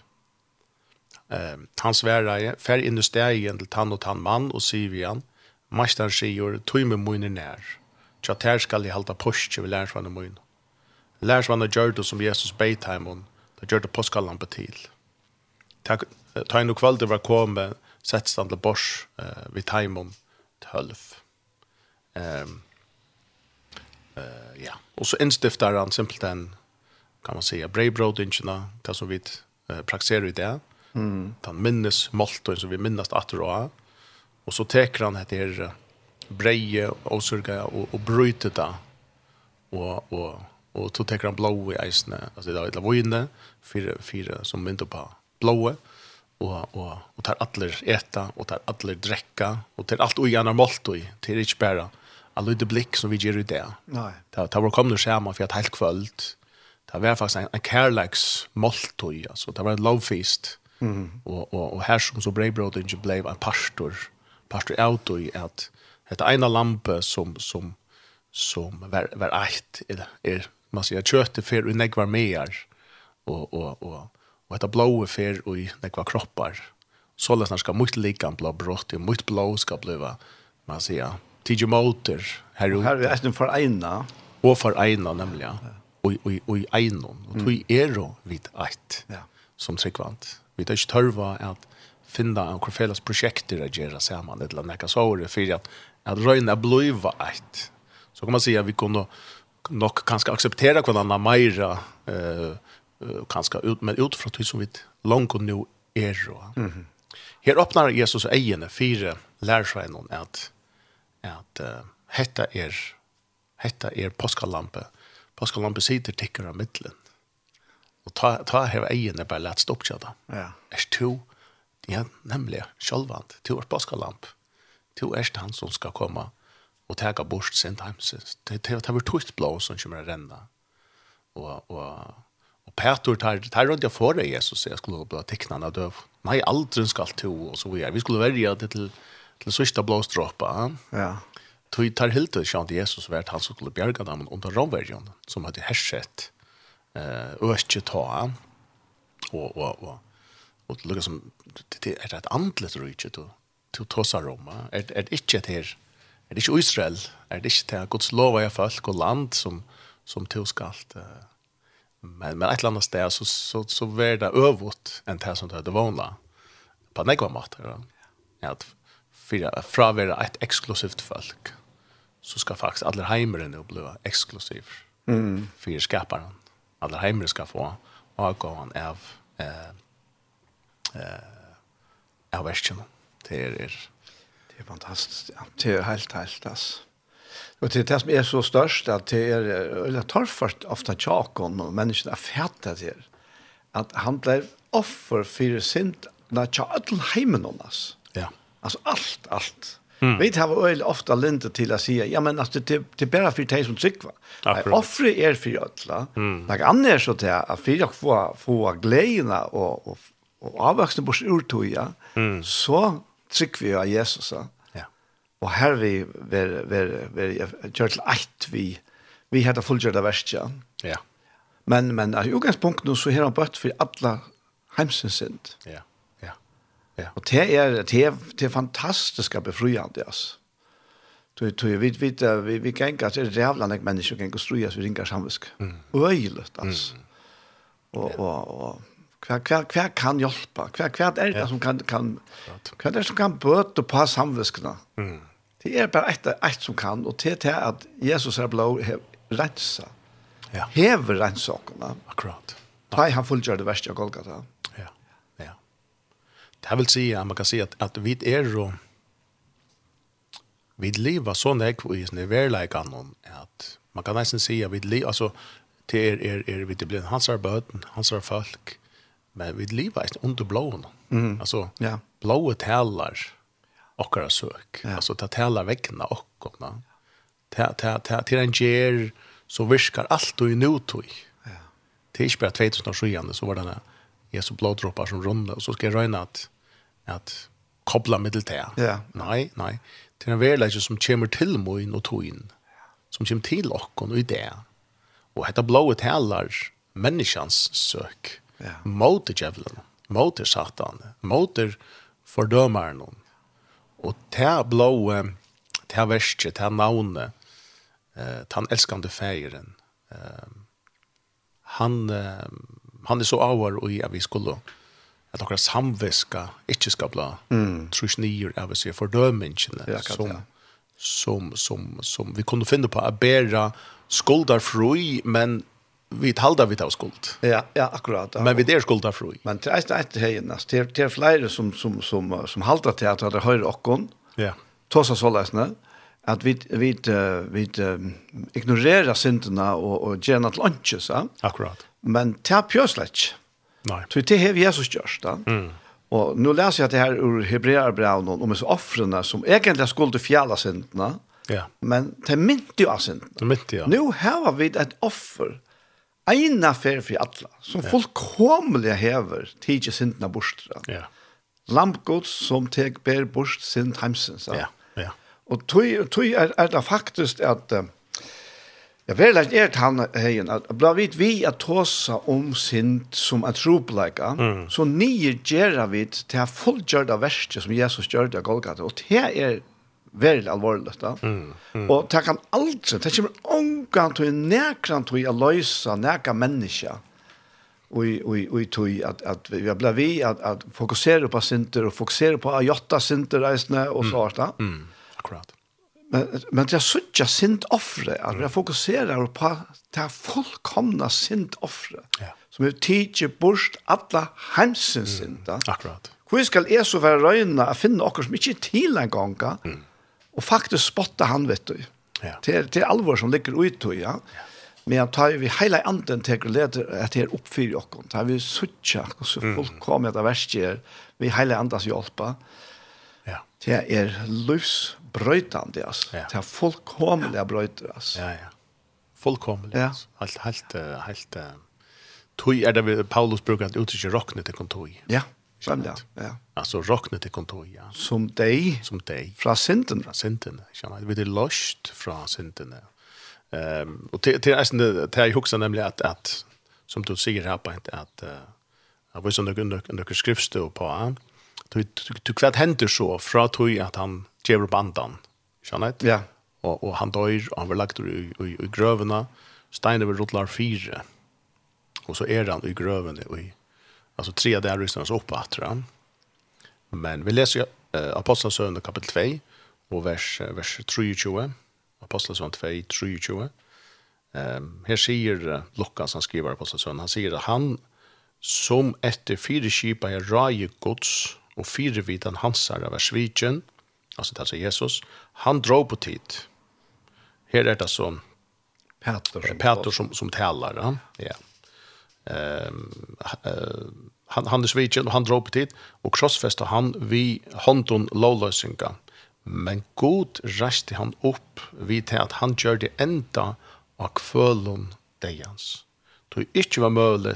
Eh, han svärar fär in i stegen till tann och tann man och säger vi han. Mästaren säger tøyme munner när. Tja tär skall i halta posch vi lärs vanna mun. Lärs vanna gjorde som Jesus beit hem hon. Det gjorde påskallampa till. Tack ta en kväll det var komma stand stanna bors eh, vid timon 12. Ehm eh ja, och så instiftar han simpelt en kan man säga brejbröd inchna, det som vi eh, praktiserar i det. Mm. Han minnes Moltoen som vi minnes at og Og så teker han etter her breie og surga og, og bryter det. Og, og, og så teker han blå i eisene. Altså det er et lavøyne, fire, fire som mynte på blåe. Og, og, og tar allir eta, og tar allir drekka, og tar alt ui anna Moltoen, til ikke bare alle lydde blikk som vi gjør i det. Nei. Det, ta var kommet skjema for et helt kvöld. Det var faktisk en, en kærleiks Moltoen, altså det var ein lovfeast. Mm Mm. Och och och här som så Braybrod inte blev en pastor. Pastor out i att detta ena lampa som som som var var ett är er, man sier, kött för och negvar mer och och och och detta blåa för och negvar kroppar. Så løsner skal ska mycket lika blå brott och mycket blå skal bliva man sier, tidig motor här ute. Her er det för ena och för ena nämligen och och och i ena och tog i ero vid eit, Ja. Som sekvant. Vi tar ikke tørva at finna en hver felles prosjekter å gjøre sammen, et eller annet såret, for at, at røyne bliva eit. Så kan man si at vi kunne nok kanskje akseptera hverandre meira, eh, kanskje ut, men ut fra tid som vi langt nå er. Mm -hmm. Her åpner Jesus egene fire lærersveinene at, at uh, hetta er hetta er påskalampe. Påskalampe sitter tikkere av middelen. Og ta, ta heva egene bare lett stopp til det. Ja. Er to, ja, nemlig, sjølvand, to er påskalamp. To er han som skal komme og tega bort sin heimsins. Det er vært tøyt blå som kommer å renne. Og, og, og Petur tar, tar rundt jeg for deg, Jesus, jeg skulle bli tekknene av døv. Nei, aldri skal to, og så videre. Vi skulle verja det til, til sørste blåstråpa. Ja. Tøy tar hilde, kjent Jesus vært han som skulle bjerga dem under romverjonen, som hadde hersett. Ja eh ösche ta. Och och och och det lukkar som det är ett andlet rykje då till tossa Roma er är inte det här er det inte Israel? Er det inte til Guds lov är folk og land som som till skalt men men ett annat ställe så så så vær det övåt enn det som det hade på några mat ja. At för fra vara ett exklusivt folk så ska faktiskt alle hemmen bli exklusivt mm. för skaparen alla heimre ska få avgåvan av eh, eh, av versen. Det är, er, Det är fantastiskt. Ja. Det är helt, helt alltså. Och det är det som är så størst, att det er, eller torfart ofta tjakon och menneskene er fätta til, att han blir offer för sin, når tja ödel heimen om oss. Ja. Alltså allt, allt. Mm. Vi tar väl ofta linte till att säga, ja men alltså det det bara för dig som cykla. Jag Offre er för alla. Mm. Några andra så där att för jag få få glädje och och och avväxte på urtoja. Mm. Så cykla vi av Jesus så. Ja. Och här vi ver ver ver church light vi vi hade fullgjorda värsta. Ja. Men men i utgångspunkten så här har bort för alla hemsens synd. Ja. Ja. Og det er, det er, det er fantastiska befriande altså. Du du vi vi vi vi kan inte det jävla näck människor kan konstruera så ringa samvisk. Öjligt altså. Og og og hva hva hva kan hjelpe? Hva hva er det som kan kan hva er det som kan bøte på samviskene? Mm. Det er bare ett ett som kan og det til at Jesus er blå rensa. Ja. Hever rensa sakerna. Akkurat. Ja. Han fullgjør det verste av Golgata det vill at man kan si att, att vid er jo vid lever så näkv i sin överläkan att man kan nästan säga vid lever alltså till er er er vid det blir hans arbeten hans folk men vid lever är under blån mm. alltså ja. blåe talar och søk ja. alltså det talar väckna och komma till en ger så viskar allt och i nutoj ja. Det 2000 år siden så var det Jesu bloddroppar som runde, och så ska jag røyne att, at koppla mig til det. Ja. Nej, nej. Det är en verleggje som kommer till moin och tog in, som kommer till okkon och i det. Och detta blået talar människans sök ja. mot djevelen, mot satan, mot fordømeren. Och det blåa, det verste, det navnet, eh, den älskande feiren, eh, han eh, han er så avvar og jag vi skulle at några samviska ikke skal bli mm. trus nyer av sig fördömningen ja, som, ja. som, som, som vi kunne finna på å bære skuldar fri men vi halda vi ta skuld. Ja, ja, akkurat. Ja. Men vi der skulda fri. Men det er ikke heien, altså, Det er, det er flere som, som, som, som halda til at det høyre okkon. Ja. Tosa så løsne. At vi, vi, vi, vi ignorerer syndene og, og gjerne til lønnsjøs. Akkurat. Men det er pjøslett. Nei. Så det har Jesus gjort, da. Mm. Og nå leser jeg det her ur Hebrearbrevnen om disse offrene som egentlig skulle fjalla syndene, ja. men det mynte jo av syndene. Det mynte, ja. Nå har vi et offer, ena fer for alle, som ja. fullkomlig hever tidsi syndene bort. Ja. Lampgods som teg ber bort synd heimsens. Ja, ja. Og tog, tog er, er det faktisk at uh, Ja, vel, det er han heien, at bla vit vi at tåsa om synd som er tropleika, mm. så nye gjerra vidt til fullgjørda verste som Jesus gjør det av Golgata, og det er veldig alvorlig da. Mm, mm. Og det kan aldri, det kommer omgang til nekran til å løse nekka menneska og og og tog at at vi har blivit vi at at fokusera på synder og fokusera på ajotta synder reisne og så mm. Mm. Akkurat. Men, men det er suttja sint offre, at vi fokuserer på det fullkomna sint offre, ja. som er teacher bort alla heimsins mm. Akkurat. Hvor skal jeg så være røyna å finne okker som ikke er til en gang, mm. og faktisk spotta han, vet du. Ja. Det, er, det er alvor som ligger ut, ja. ja. Men jeg tar vi hela anden til å lede att det uppfyller och tar vi sucha och så fullkomligt av värst vi hela andas hjälpa. Ja. Det är livs brøytande, altså. Ja. Det er fullkomlig brøyter, altså. Ja, ja. Fullkomlig, ja. altså. Helt, helt, helt, Tui er det Paulus brukar at uttrykker rockne til kontoi. Ja, Skjønt. Ja, ja. Altså rockne til kontoi, ja. Som deg. Som deg. Fra synden. Fra synden, skjønner. Vi er løst fra synden. Um, og til, til, til, til jeg husker nemlig at, at som du sier her på at, at, uh, at, at, at, at, at, at, på at, Du kvad hender så fra tog at han gjør opp andan, skjønner jeg? Ja. Og, og han dør, og han var lagt i, i, i grøvene. Steiner vil rotlar fire. Og så er han i grøvene, og i, altså tre der ryster han så oppe, tror han. Men vi leser uh, Apostelsøvn kapitel 2, og vers, vers 23. Apostelsøvn 2, 23. Um, her sier Lukas, han skriver Apostelsøvn, han sier at han som etter fire kipa er raje gods, og fire vidan hansar av svigen, altså det er Jesus, han dro på tid. Her er det som Peter som, Peter som, som talar. Ja. ja. Um, uh, han, han er svigen, og han dro på tid, og krossfester han vi hånden lovløsninga. Men god reste han opp vid til at han gjør det enda av kvølen deians. Det er ikke var mulig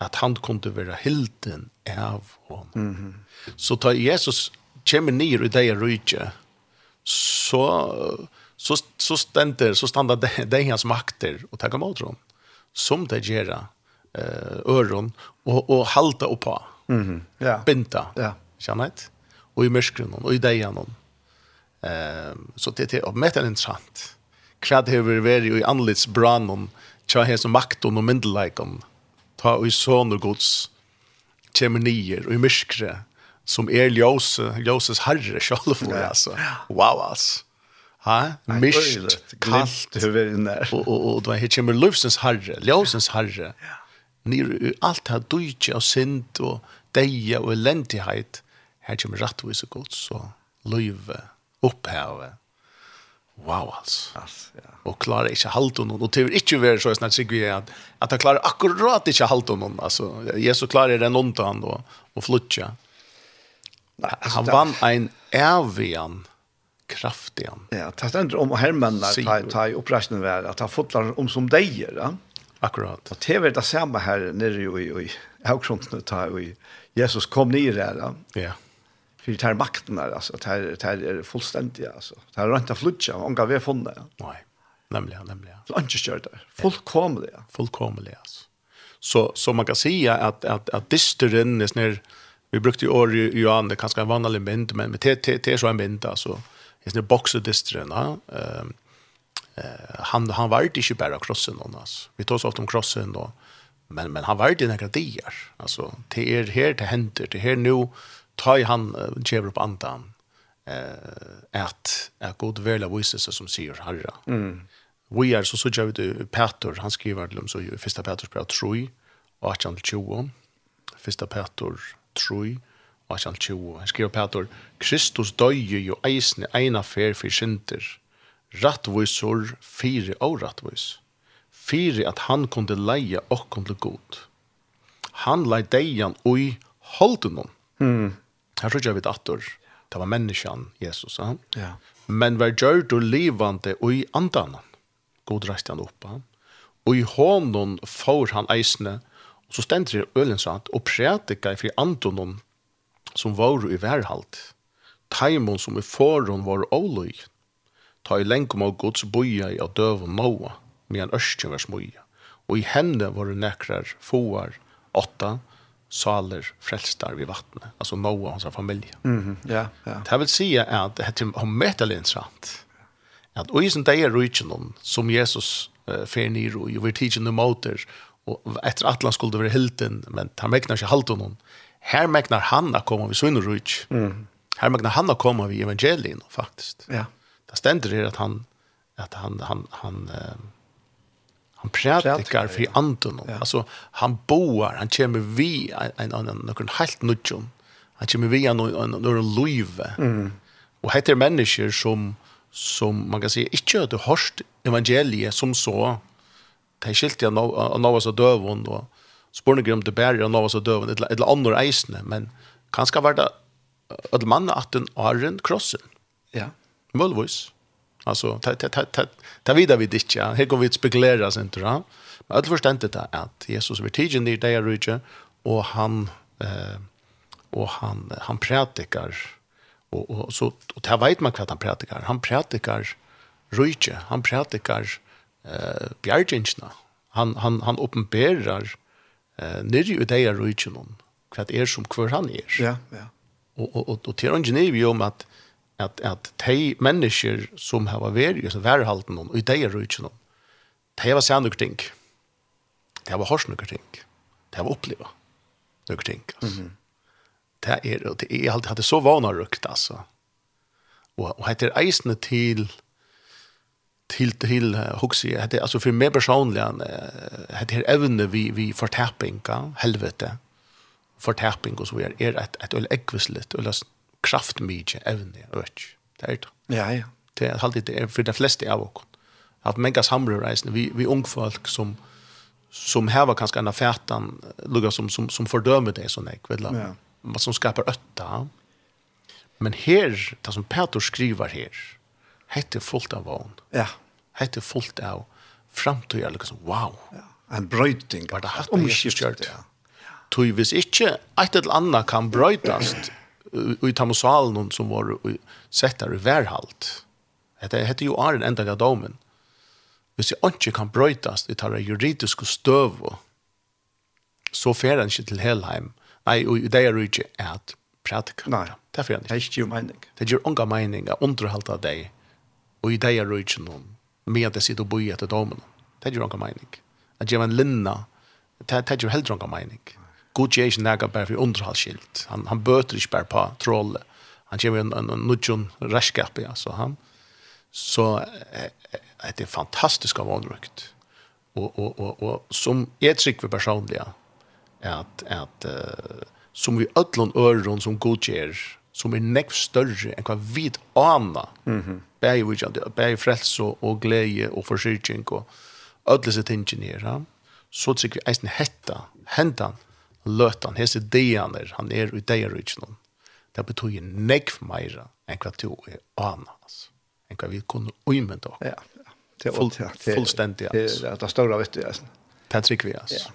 at han kunde vara hilden av honom. Mm -hmm. Så tar Jesus kommer ner i det rike så så så ständer så stannar det det hans makter och ta emot honom som det gera eh öron och och halta upp på. Mm ja. -hmm. Yeah. Binta. Ja. Yeah. Kännet. Och i mörskren och i dejan. Eh, så det är med en intressant. Krad över i anlits branon. Tja här som makt och myndellikon ta og i sånne gods, kommer nier og i myskre, som er ljøse, ljøses herre selv for, ja. altså. Wow, altså. Ha? Mist, kallt, og, og, og det her kommer løvsens herre, ljøsens herre, nir, alt her døytje og synd og deie og elendighet, her kommer rettvis og gods og løyve, oppheve, Wow, altså. Ass, ja. Og klarer ikke halte noen. Og til ikke være så snart sikker sikkert at, at han klarer akkurat ikke halte noen. Altså, Jesus klarer den ondt han og, og flytter. Nei, altså, han vann en evian kraftig han. Ja, det stender om hermennene ta, ta i oppreisningen ved at han fotlar om som deier. Ja? Akkurat. Og det er det samme her nere i, i, i avgrunnen ta i Jesus kom ned her. Ja. ja för tar makten där alltså det er är fullständigt alltså. Tar rent av flutcha och går vi från ja. nej. Nämligen nämligen. Lunchkört där. Fullkomligt fullkomligt alltså. Så så man kan säga att att att disteren är snär vi brukte ju år ju an det kanske en vanlig bind men med t så en bind alltså. Är snär boxer disteren ehm han han var inte bara krossen alltså. Vi tar så ofta om krossen då. Men men han var inte några diar alltså. Det är här det händer. Det här nu ta i han uh, kjever upp andan eh, at, at god vel av viselse som säger herra. Mm. Vi er så sånn ut Peter, han skriver til dem så i 1. Peters brev 3, 18-20, 1. Peter 3, 18-20. Han skriver Peter, Kristus døye jo eisne eina fer for synder, rattvisor fire og rattvis, fire at han kunde leie og kunde god. Han lei deian ui holdenom, Mm. Her tror jeg vi datter. Det var menneskene, Jesus. Ja. ja. Men var gjør du livande og i andan. God reiste han opp. Og i hånden får han eisene. Og så stender det ølen sånn. Og prætika i fri andonen som var i værhalt. Taimon som i forhånd var åløy. Ta i lenkom av Guds boja i av døv og nåa. Med en var. Og i henne var det nekrar foar åtta saler frelstar vid vattnet. Alltså Noah och hans familj. Mm, ja, ja. Det vil si at det är mätligt interessant. Att och i sin dag är rutchen som Jesus uh, fer nir och ju vill teachen the motor at efter han skulle være hilden men han mäknar sig halt honom. Här mäknar han att komma vid sin rutch. Mm. Här mäknar han å komme vi evangelien faktiskt. Ja. Det ständer det att han att han han han, han han prædikar för anden ja. alltså han boar han kommer vi en annan nokon helt nutjon han kommer vi en någon luive. mm. Og heter mennesker som som man kan säga inte at du hørst evangeliet som så det skilte jag av Novas og Døvun, og spårne om det bærer av Novas og Døvun, eller eller andra eisne men kanskje var det at mannen at den har krossen ja. Möjligtvis Alltså ta ta ta ta ta vidare vid det ja. Här går vi att spekulera sen tror jag. Men allt förstände det att Jesus vid tiden där där rike och han eh och han han predikar och och så och det vet man vad han predikar. Han predikar rike, han predikar eh bjärgensna. Han han han uppenbarar eh nere i det där rike någon. Vad är som kvar han är. Ja, ja. Och och och till ingenjör om att att att de människor som har varit i så värhalten och i det rutchen de har sett något ting. De har hört något ting de har upplevt något ting mm det är det er alltid hade så vana rukt alltså och och heter eisne till till till altså for alltså för mig personligen hade evne vi vi förtappinga helvete. Förtapping og så er er et et øl ekvislet eller kraftmykje evne øk. Det er det. Ja, ja. Det er alltid det er for de fleste av oss. At mange samreisende, vi, vi unge folk som som hävar kanske en affärtan lugga som som som fördömer det sån där kvälla. Ja. Vad som skapar ötta. Men här, det som Peter skriver här, hette fullt av vån. Ja. Hette fullt av framtid eller liksom wow. Ja. En brøyting. Var det hatt om Jesus kjørt? Ja. Tui, hvis ikke et eller annet kan brøytast i Tamosalen som var sett der i værhalt. Det heter jo Arjen enda av domen. Hvis jeg ikke kan brøytas i tar juridiske støv, så fer han ikke til Helheim. Nei, og det er jo ikke at prædika. Nei. Det er fer han ikke. Det er ikke jo mening. Det gjør unga mening av underhalt av deg, og i det er jo ikke noen med at jeg sitter og bor etter domen. Det gjør unga mening. At jeg var en linna, det er jo heller unga mening god ger ikke nægget bare for underhalsskilt. Han, han bøter ikke bare på trollet. Han kommer en, en, en nudjon reskap, ja, så han. Så eh, det er fantastisk av anrukt. Og, og, og, og som jeg trykker personlig, at, at uh, som vi ødlån øren som god ger, som er nekv større enn hva vi aner, mm -hmm. bæg vidjande, bæg frelse og glede og forsyrking og ødlese tingene her, ja? så trykker vi eisen hetta, hendan, løtan, hese deaner, han er i deir utgjennom. Det betyr nekv meira enn hva du er ana, altså. Enn hva vi kunne uimenda. Ja, ja. Full, fullstendig, altså. Det er det større, vet du, altså. Det er trygg vi, ja.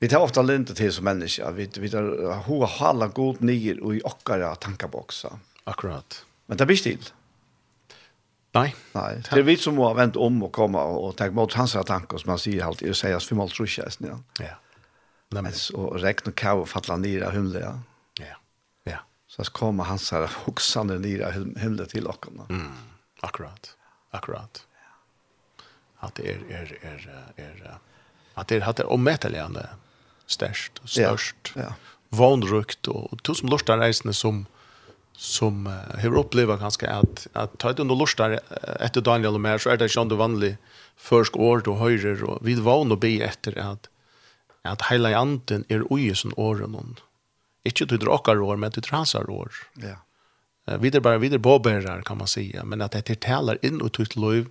Vi tar ofta lintet til som menneska. Vi, vi tar hoa hala god nyer og i okkara tankaboksa. Akkurat. Men det blir stil. Nei. Nei. Det er vi som må vente om og komme og, og tenke mot hans tanker som han sier alltid, og sier at vi må tro ikke. Ja. ja. Men så regn och kaos faller ner av himlen. Ja. Ja. ja. Så kommer hans här huxande ner av himlen till oss. Mm. Akkurat. Akkurat. Ja. Att det är är är är att det hade omätligande störst och störst. Ja. ja. Vånrukt och, och tusen lustar reisande som som uh, har upplevt ganska att att ta det under lustar efter Daniel och mer så är det ju ändå vanligt försk år då höjer och vid van och be efter att at heila anden er ui som åren hon. Ikke til dråkar år, men til transar år. Ja. Uh, videre bare, videre påbærer, kan man säga. Men at det talar inn ut ut liv,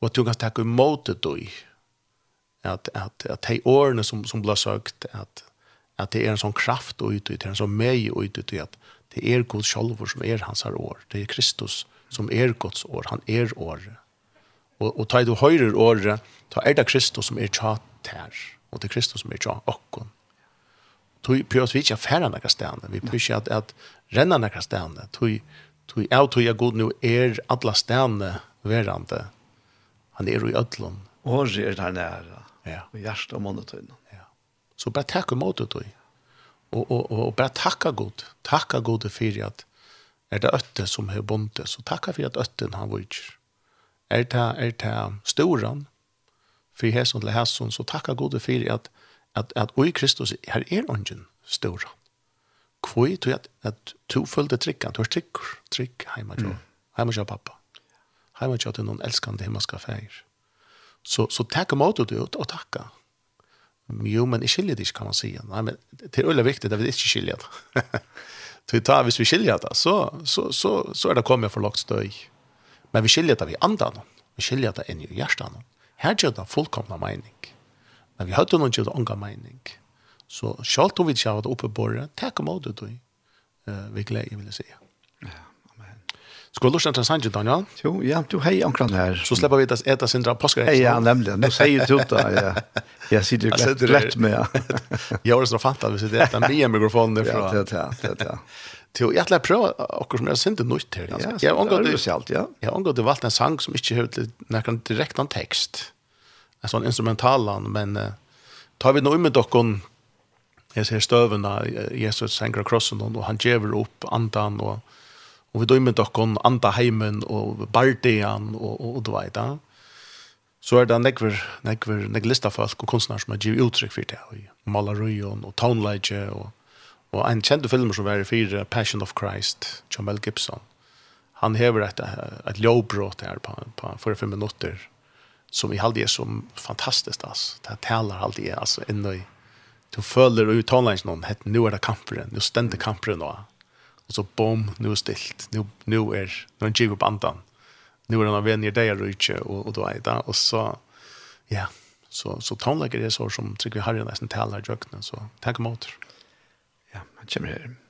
og at du kan takke imot det du. At, at, at de årene som, som blir søkt, at, at det er en sånn kraft ut ut, det er en sånn meg ut ut, at det er Guds sjolvor som er hans år. Det er Kristus som er Guds år. Han er året. Og, og ta i du høyre året, ta er det Kristus som er tjatt her. Ja og det er Kristus som er tja okkon. Tui pjøs vi ikke færa nekka stedene, vi pjøs ikke at, at renna nekka stedene, tui, tui av tui er god nu er alla stedene verande, han er i ødlån. Och er der nære, ja. og hjertet og månetøyne. Ja. Så bare takk imot det tui, og, og, og, og bare takka god, takka god fyrir at er det øtte som er bonde, så takka fyrir at øtten han vujtjer. Er det, er det storan, för hästen till hästen så tacka gode för att att att oj Kristus här är ungen stora. Kvoi tror att att två följde trickan, två trick, trick heima jo. heima jo pappa. Heima jo den någon älskande hemma. Så så tacka mot det och tacka. Jo, men i skiljer det kan man säga. Nej, men det är väldigt viktigt att vi inte skiljer det. Vi tar, hvis vi skiljer det, så, så, så, så er det kommet for lagt støy. Men vi skiljer det vi andan. Vi skiljer det inn i hjertet. Her gjør det fullkomna mening. Men vi hadde noen gjør det unga mening. Så selv om vi ikke har det oppe på det, takk om det du. Vi gleder, vil jeg si. Ja, amen. Skal du lytte til Sanji, Daniel? Jo, ja, du hei omkran her. Så slipper vi et etter sindra påskar. Hei, ja, nemlig. Nå sier du det, ja. Jeg sitter rett, rett med, ja. Jeg har det så fant at vi sitter etter mye mikrofonen derfra. Ja, det er det, det er det. Til jeg lär prøve och som är synd nytt her. Ja, jag angår det själv, ja. Jag angår det valgt en sang som ikke har till någon direkt någon text. En sånn instrumental men uh, tar vi noe med dockon Jeg ser stövna Jesus sänker krossen og han gjever opp andan og, og vi dömer dockon anda heimen og bardean og, og, og du vet, ja. Så er det nekver, nekver, nekver listafolk og kunstnere som har givet uttrykk for det, og malerøyen og townleidje og Og en kjent film som var i fire, Passion of Christ, John Mel Gibson. Han hever et, et lovbrott her på, på 45 minutter, som i halvdige er så fantastisk, altså. Det taler halvdige, er, altså, inn i. Du føler ut tonelines noen, het, nu er det kamperen, nu stender kamperen nå. Og så bom, nu er stilt, nu, nu er, nu er en giver opp andan. Nu er han av venner deg, og ikke, og, og du er det. Og så, ja, så, så tonelager er så som Trygve Harry nesten taler i jøkkenen, så tenk om åter. Ja. Ja, han kommer her.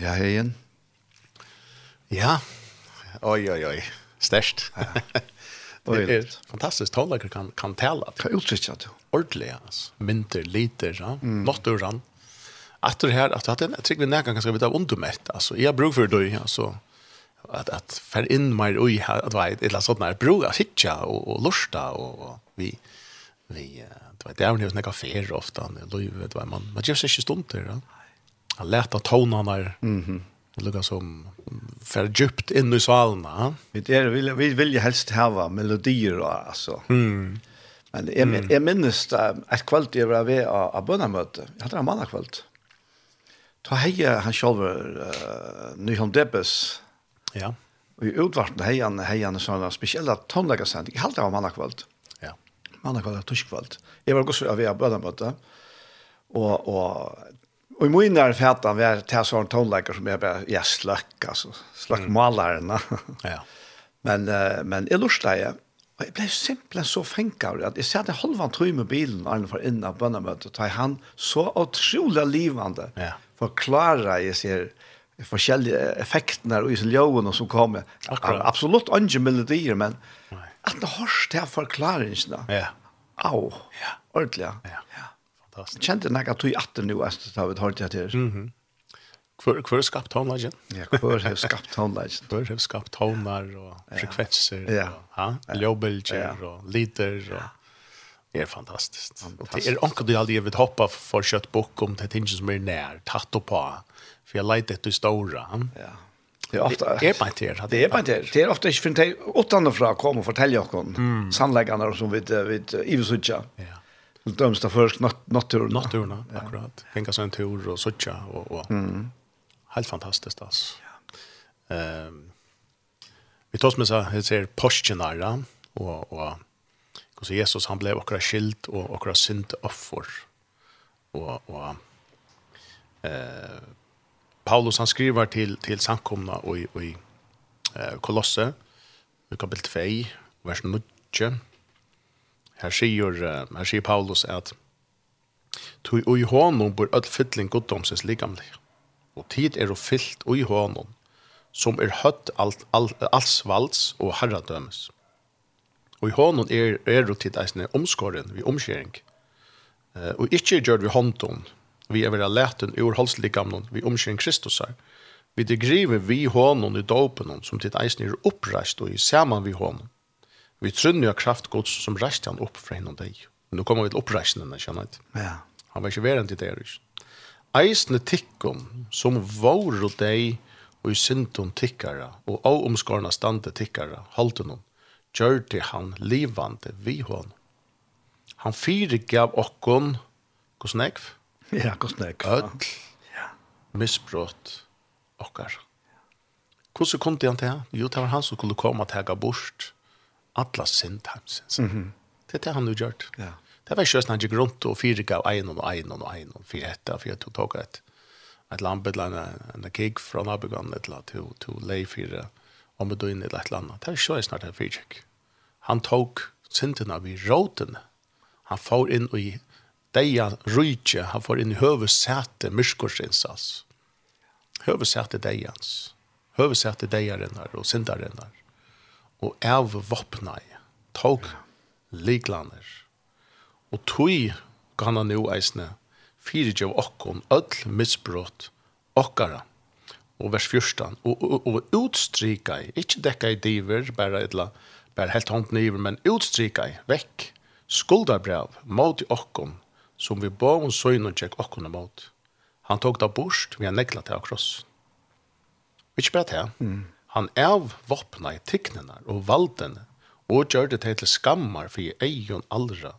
Ja, hegen. Ja. Oj, oj, oj. Ja. det är fantastiskt talare kan kan tälla. Kan utsätta det. Ordliga alltså. Vinter liter ja. Mm. Att det här att det är tryggare när kan ganska vita undermätt alltså. Jag brukar för dig alltså att att för in mig oj att vet eller sånt där brukar hitcha och och lusta och vi vi det var där när jag kafé ofta när då vet man man just är stund där. Ja han lät tonarna tonerna mhm Det lukar som för djupt in i svalna. Vi är vill vi vill ju helst hava melodier alltså. Mm. Men jag, mm. mm. är minst ett kväll det var vi av bönamöte. Jag hade en manna kväll. Ta heja han själv uh, Nyholm Deppes. Ja. Och i utvarten heja han heja han såna speciella tonläggarsändning. Jag hade en manna kväll. Ja. Manna kväll tysk kväll. Jag var också av av bönamöte. Och och Och i min när fätan var til sån tonläkare som jeg bare, ja, sløkk, altså, sløkk mm. målarna. ja. Men uh, men jag lustade jag Och jeg ble simpelthen så fengt av det, at jeg ser det halvan tryg med bilen Arne for inn av bønnemøtet, og han så utrolig livande ja. forklarer jeg ser forskjellige effektene og isoljoene som kommer. Akkurat. Absolutt andre melodier, men Nei. at det hørs til forklaringene. Ja. Au, ja. ordentlig. Ja. ja fantastiskt. Jag kände när jag tog i atten nu att vi vid hårt jag till. Mhm. Kvar kvar skapt tonlagen. Ja, hvor har skapt tonelagen? Kvar har skapt tonar och frekvenser. Ja. Ja, ljudbilder och liter och Det är fantastiskt. Det är onkel du aldrig vet hoppa för kött bok om det tinges mer när tatto på. För jag lite det stora. Ja. Det är ofta det är bara det. Det är bara det. Det är ofta inte för åttan från kom och fortälja om mm. sannläggarna som vi vid Ivsutja. Ja. Det dömsta för natturen. Natturen, ja. akkurat. Tänka sig en tur och sucha och, och. Mm. helt fantastiskt alltså. Ja. Ehm vi tar med så här ser påskenära och och hur så Jesus han blev och skilt och och synd offer. Och och eh Paulus han skriver till till samkomna och i och i eh Kolosse kapitel 2 vers 9 Her sier, her sier Paulus at «Tui ui honum bor öll fylling goddomsins ligamlig, og tid er og fyllt ui honom, som er høtt alt, alt, alls valds og herradømes. Og i hånden er, er og tid eisne omskåren, vi omskjering, og ikkje gjør vi hånden, vi er vera leten ur holdsligamnon, vi omskjering Kristus her, vi det griver vi hånden i dopenon, som tid eisne er oppreist og i saman vi hånden. Vi trunner kraft kraftgods som reiste han opp fra henne deg. Men nå kommer vi til oppreisende, kjenner jeg. Ja. Han var ikke verden i det, ikke? Eisne tikkum som våre deg og i syndom tikkara og av omskarna stande tikkara, halte noen, gjør til han livande vi hon. Han fyre gav okkon, hvordan ekv? Ja, hvordan ekv. Ødl, ja. misbrott, okkar. Hvordan kom det han til? Jo, det var han som kunne komme og tega bort alla synd hemsens. Mm -hmm. Det er det han nu gjort. Ja. Det var just han gikk rundt og fyrka av en och en och en och fyra ett för jag tog tag et, ett lamp eller en en kig från Abigan eller lat till till lay fyra om det et eller annet. Det var ju snart han fyrcheck. Han tog syndene av i. Han får inn i deja rujtje, han får inn i høvesete myrskorsinsats. Høvesäte dejans. Høvesäte dejarennar og syndarennar og av vopnai tog liklaner. Og tog han jo eisne fyrir jo okkon öll misbrott okkara. Og vers 14. Og, og, og utstrika i, ikkje dekka i diver, bare etla, bare helt hånd niver, men utstrika i, vekk, skuldarbrev, mot i okkon, som vi ba om søgn og tjekk okkon mot. Han tog da bort, vi har nekla til akross. Ikkje bare til, mm. Han avvåpna i tignene og valdene, og gjør det til skammar for i egen allra,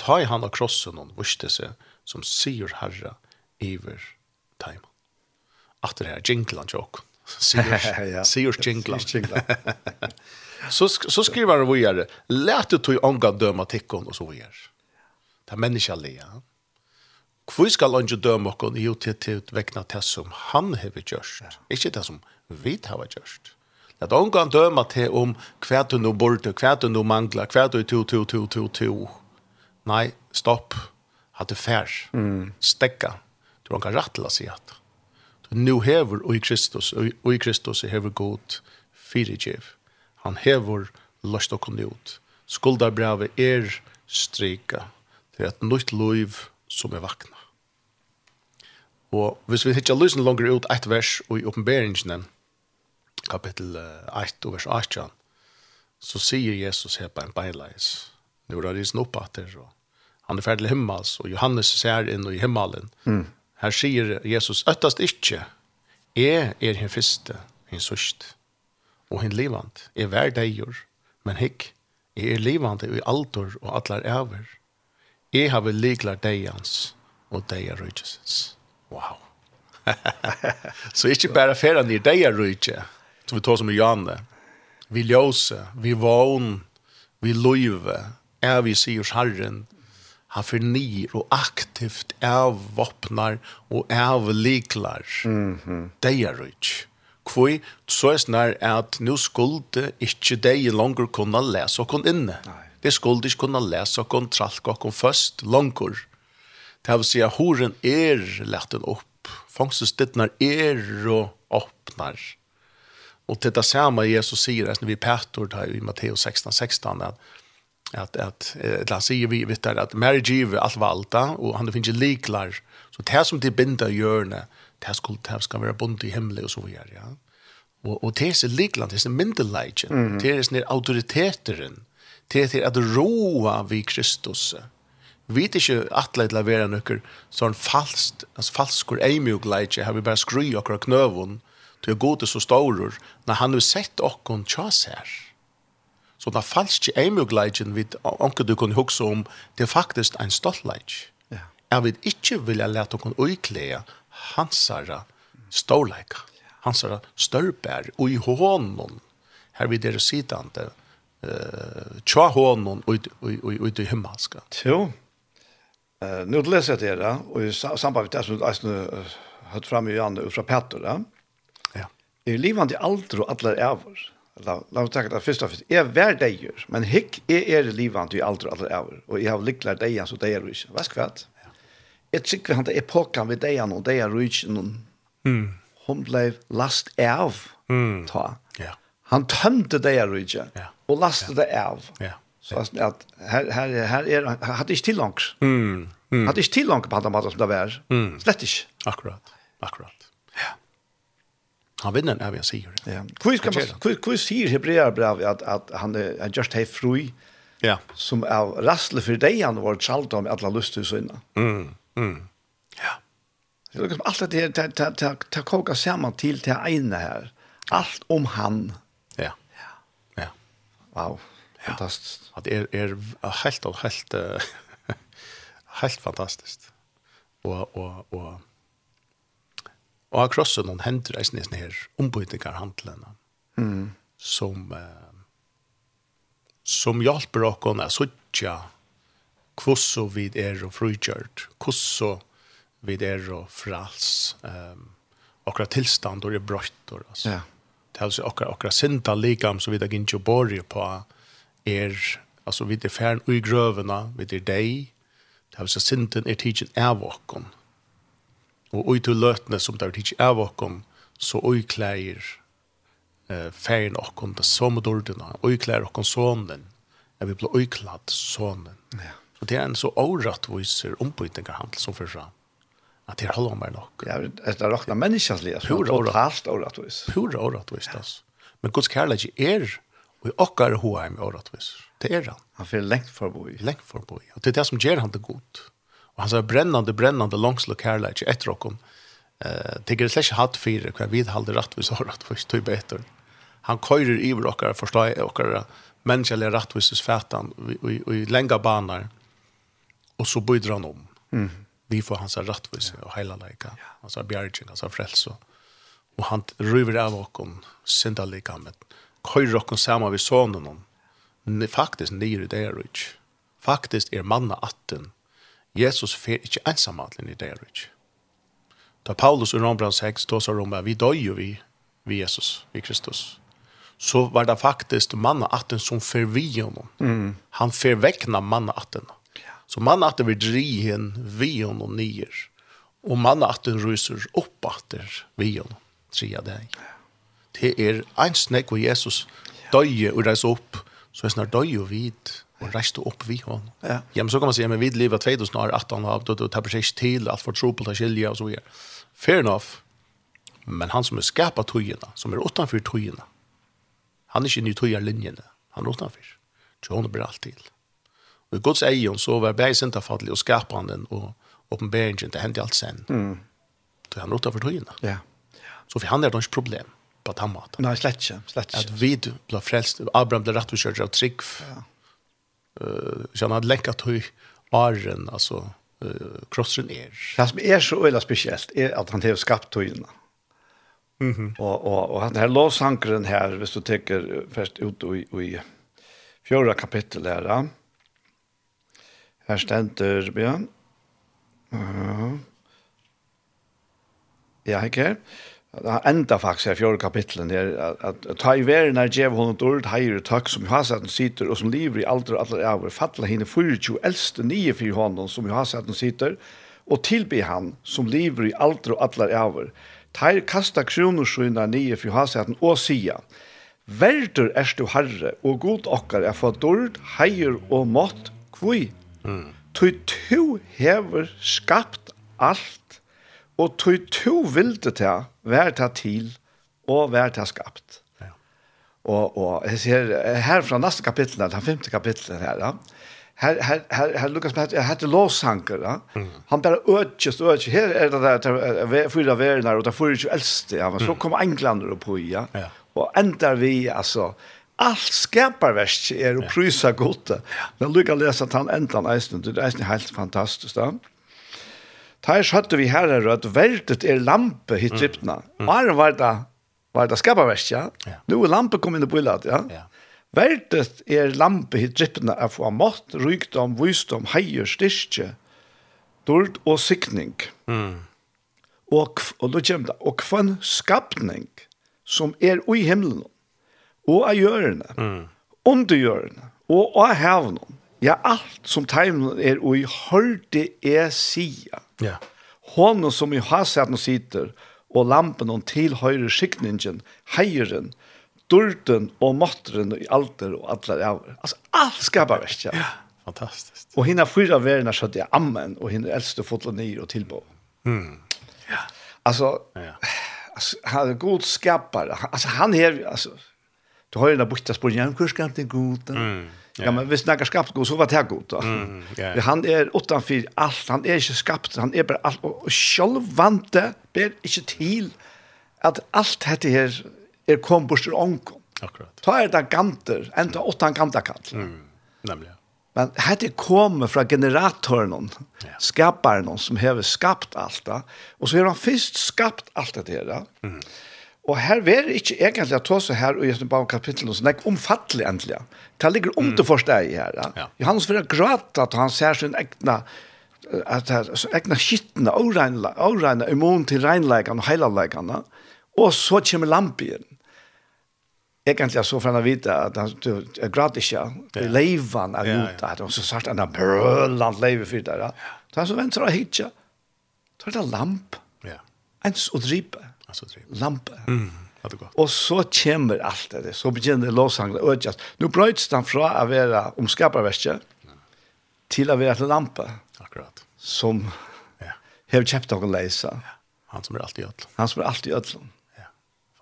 ta i han av krossen og vurste seg, som sier herra, iver teimen. At det her jinglan tjokk. Sier jinglan. Så, så skriver han videre, lät du tog ånga döma tikkon og så videre. Det er menneska lea. Hvor skal han ikke døme okken i jo til til vekna til som han har gjort? ikke det som vi har gjørst. At omgang døma til om hva du nå burde, hva du nå mangler, hva du to, to, to, to, to. Nei, stopp. Hatt du fær. Mm. Stekka. Du kan rett til å si at. Du nå hever og i Kristus, og i Kristus hever god fyrirgjev. Han hever løst og kunne ut. Skuldarbrevet er strika til et nytt liv som er vakna. Og hvis vi hittar lysen langer ut ett vers og i oppenberingen, kapittel 8 och vers 18 så säger Jesus här på en bylines. Nu er det snoppat det och han är ferdig till himmels och Johannes ser in i himmelen. Mm. Här sier Jesus öttast inte är er hin fyrste hin sust och hin livant är värd dig men hick är er livant i altor och atlar ever Jag har vel liklar deians og deia rydgesens. Wow. så inte bara färdan i deia rydgesens som vi tar som i Janne. Vi ljøse, vi vågn, vi løyve, er vi siers herren, han fornir og aktivt avvåpnar og avliklar. Mm -hmm. Det er ikke. Kvoi, så er snar at nu skulde ikkje de langer kunna lese okon inne. Nei. Det skulde ikkje kunna lese okon tralk okon først langer. Det vil si at horen er letten opp. Fangstestittnar er og åpnar. Och det där samma Jesus säger när vi Petor där i Matteus 16 16 att att att han sig vi vet där att Mary give allt valta och han finns ju liklar så det som det binda görne det här skulle det här ska vara bunt i himlen och så vidare ja och och det är likland det är mindelagen det är när auktoriteten det är att roa vi Kristus Vi vet ikke at det er å være noe sånn falskt, altså falskur eimjugleitje, har vi bare skry akkurat knøvun, Det er god så stor, når han har sett åkken tjas her. Så det er falsk i emugleidjen vid ånke du kunne huske om, det er faktisk en stoltleidj. Ja. Jeg vil ikke vilja lete åkken uiklea hansara storleika, hansara størbær, og i hånden, her vid dere sidande, uh, tja hånden ut i himmelska. Jo, Uh, nu läser jag det där, och i samband med det som jag har fram i Janne från Petter. Ja er livande alder og allar æver. La, la oss takke det først og først. Jeg er hver deier, men hikk er er livande i alder og allar æver. Og jeg har liklar deier, så deier du ikke. Hva skal vi Jeg tykker han det epokan ved deier og deier du ikke noen. Mm. Hun ble last av mm. ta. Ja. Han tømte deier du ikke, ja. og lastet det av. Ja. Så at her, her, her er, han, han hadde ikke tillangs. Mm. Mm. Hadde ikke tillangs på han måter som det var. Mm. Slett ikke. Akkurat, akkurat. Han vinner när vi säger det. Ja. Kvis kan man kvis säger Hebreer brev att att han är just helt fri. Ja. Som är rastle för dig han var chalt om alla lust så innan. Mm. Mm. Ja. Det är liksom allt det ta ta ta ta koka samman till till ena här. Allt om han. Ja. Ja. Ja. Wow. Fantastiskt. Att Det är är helt och helt helt fantastiskt. Och och och Og av krossen noen henter eisen i sånne her ombøytingarhandlene mm. som eh, som hjelper okkon å suttja hvordan vi er og frugjørt, hvordan vi er og frals, um, akkurat tilstand og er brøttor, altså. Ja. Det er okra, okra sinta likam som vi da ikke bor på er, altså vi er fern ui grøvene, vi er deg, det er sinten er tidsen av okkon, Og ui til løtene som det er tidsi av okkom, så ui klæger eh, færin okkom, det som er dårdene, ui klæger okkom sonen, jeg vil bli ui kladd sonen. Ja. Så det er en så avrattviser ombytninger handel som fyrir fram. At det er holdt om meg nok. Ja, det er råkna menneskjanslig, pura er totalt avrattvis. Pura avrattvis, ja. Men Guds kærleik er og i okkar hoheim i avrattvis. Det er han. Han fyrir lengt forboi. Lengt forboi. Og det er det som gjør han det godt. Og han sa brennande, brennande langslo kærleik etter okkom. Eh, det det slett hatt fire, hva vi halde rattvis og rattvis tog betur. Han køyrer iver okkar, forstår okkar menneskelig rettvises fætan og i lenga banar. Og så bydrar han om. Mm. Vi får hans rattvis og heila leika. Hans bjergjeng, hans frelse. Og han ryver av okkon syndaligammet. Køyrer okkom sama vi sonen om. Faktisk nir i det er Faktisk er manna atten Jesus fer ikke ensamheten i det rydde. Da Paulus i Rombrand 6 tåsar om at vi døy jo vi, vi Jesus, vi Kristus. Så var det faktisk mannaten som fer vi honom. Mm. Han fer vekkna mannaten. Ja. Så mannaten vil drien vi honom nyer. Og mannen mannaten ryser opp atter vi honom. Tria deg. Ja. Det er en snakk og Jesus døg og reis opp. Så er snart døg og vidt och reste upp vi hon. Ja. ja, men så kan man säga men vid lever 2018 har då då tar precis till allt för trubbel att skilja och så vidare. Fair enough. Men han som är skapat tojorna, som är utanför tojorna. Han är inte ny tojar linjen. Han är utanför. Så hon blir allt till. Och i Guds egon så var bergs inte fattelig och skapanden och uppenberingen, det hände allt sen. Mm. Så han är utanför tojorna. Ja. Så för han är det inte problem på den han matar. Nej, slett inte. Slett inte. Att vi blir frälst, Abraham blir rätt och av trygg. Ja uh, han hade länkat hur åren, alltså uh, krossen är. Det som är så öjla speciellt är att han har skapat höjna. Mm och, och, och han här låsankren här, hvis du tänker först ut i, i fjärde kapitel där. Här ständer, ja. Uh -huh. Ja. Det enda faktisk i fjorda kapitlen her, at ta i veren er djev hon et ord, heier og takk som Johasaten sitter, og som lever i alder og alder av, fatla henne 24 eldste nye fyr hånden som Johasaten sitter, og tilby han som lever i alder og alder av, teir kasta kronorskyna nye fyr Johasaten og sia, Verdur er du herre, og god okkar er for dord, heier og mått, kvui. Mm. Tui tu hever skapt alt Og tog to vilde til, vær ta til, og vær ta skapt. Ja. Og, og jeg ser her fra neste kapittel, den femte kapitlet her, ja. Her, her, her, her Lukas med hade låsanker, ja. Han bare økjes og økjes. Her er det der, der fyra verner, og det er fyra eldste, ja. Men så kom englander opp på, ja. ja. Og vi, altså, allt skaparverk er å prysa godt. Men lukka lesa at han enda eisen, det er eisen helt fantastisk. Da. Ta er skjøtte vi herre rødt, veltet er lampe hit tryptene. Mm. Åren var det, var det skaperverst, ja. ja. Nå er lampe kommet inn i bøylet, ja. ja. Veltet er lampe hit tryptene er for mått, rykdom, visdom, heier, styrke, dård og sikning. Mm. Og, og da kommer det, og kvann skapning som er i himmelen, og av hjørne, mm. under hjørne, og av hevnen, ja, alt som tegnet er i hørte er siden Ja. Hon som i hasen sitter, og lampen hon tilhøyrer skikningen, heieren, durten og måtteren i alter og alle ræver. Altså, alt skapar verst, ja. Fantastiskt. Og hinna fyra verna skjøtte jeg ammen, og hinna eldste fotla ned og tilbå. Mm. Ja. Altså, ja. altså han er god skapare. Altså, han er, altså, du har jo en bukta spør, ja, hvor skapte god. Mm. Ja, men hvis han skapt god, så var det god da. Mm, yeah. Han er utenfor alt, han er ikke skapt, han er bare alt. Og selv vant det, ber ikke til at alt dette her er kom bort til ånken. Akkurat. Ta er det ganter, enda åttan gantakall. Mm, nemlig, ja. Men hette kommer fra generatoren, ja. skaparen som har skapt alt det. Og så har han først skapt alt det her. Mm. Og her er det ikke egentlig at også her og Jesu bare kapitlet, så det er omfattelig endelig. Det ligger om til første ei her. Ja. ja. Johannes fyrir gråt at han ser sin egna at her, så egna skittene, åregne, immun imon til regnleikene og heilalleikene, og så kommer lampien. Egentlig så får han vite at han er gratis ikke, det er leivan av juta, at han så sagt han er brølant leive det der. Så han så venter og hitja, så er det lamp, ja ens og dripe. Alltså tre. Lampa. Mm. Det gott. Och så kommer allt det. Så begynner lovsangen och just. Nu bröts den från att vara omskaparverket till att vara en lampa. Akkurat. Som ja. har köpt och läsa. Ja. Han som är alltid öll. Han som är alltid ödlån. Ja.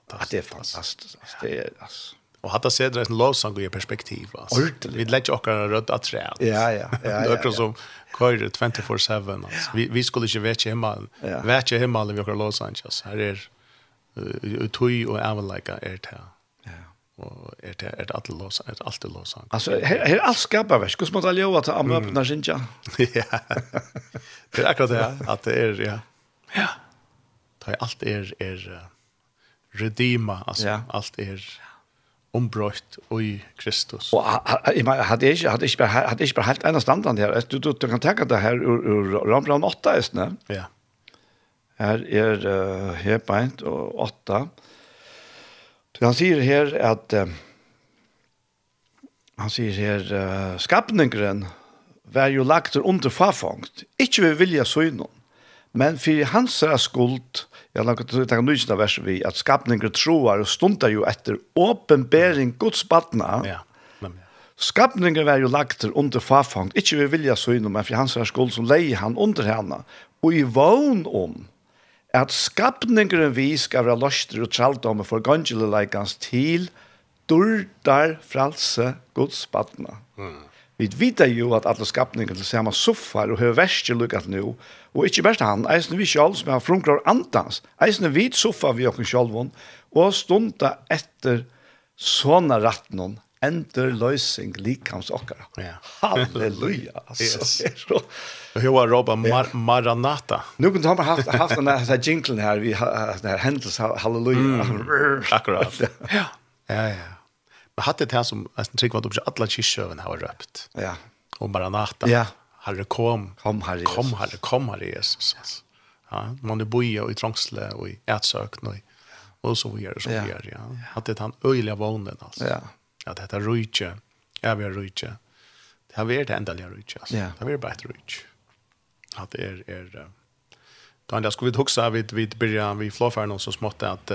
Fantastiskt. det är fantastiskt. Ja. Det är alltså. Och hade sett det en lovsång i perspektiv alltså. Vi lägger också en röd att trä. Ja ja ja. Det är som kör 24/7 alltså. Vi vi skulle ju veta hemma. Veta hemma vi kör lovsång alltså. Här är uh, tøy og avleika er det Ja. og er det er alt lås er alt det lås altså her her alt skapar væsk hvordan man ljóa at amma öppna sinja ja det er akkurat det at det er ja ja det er alt er er redima altså ja. alt er ombrøtt i Kristus. Og jeg mener, hadde jeg ikke, hadde jeg ikke, hadde jeg ikke helt en standard her, du, du, du kan tenke det her ur, ur Rambran 8, ikke? Ja. Her er uh, Hebeint og åtta. Så han sier her at uh, han sier her uh, skapningren var jo lagt under farfangt. Ikke vi vilja søgnen, men for hans er skuld Jeg har lagt ut en nysna vers vi, at skapninger troar og stundar jo etter åpenbering Guds badna. Ja. Skapningen var jo lagt til under farfangt, ikke vi vilja søgnom, men for hans er skuld som leie han under henne, og i vogn om at skapningeren vi skal være løster og traldomme for gongjeleleikans til durdar fralse Guds badna. Mm. Vi vet jo at alle skapningene til samme soffar og høver verste lukket nå, og ikke bare han, eisen vi selv som er frumklar antans, eisen vi soffar vi okken selv, og stunda etter sånne rattnån ender løsning likams okkara. Ja. Halleluja. Alltså. Yes. Så. Jag har Roba Mar Maranata. Nu kunde han haft haft den här jinglen här vi här händels halleluja. Mm. Akkurat. ja. Ja ja. Men hade det här som nästan tryck vad upp alla kyrkövn har röpt. Ja. Och Maranata. Ja. Herre kom. Kom Herre. Kom Herre, kom Herre Jesus. Yes. Ja, man det boja och i trångsle och i ätsökn och och så vidare så vidare. Ja. Att det han öjliga vånden alltså. Ja. At dette rujtje, jeg vil rujtje. Det har vært det endelige rujtje, altså. Yeah. Det har vært bare et rujtje. At det er... er Då enda skulle vi huxa vid vid början vi flåfärden och så smått att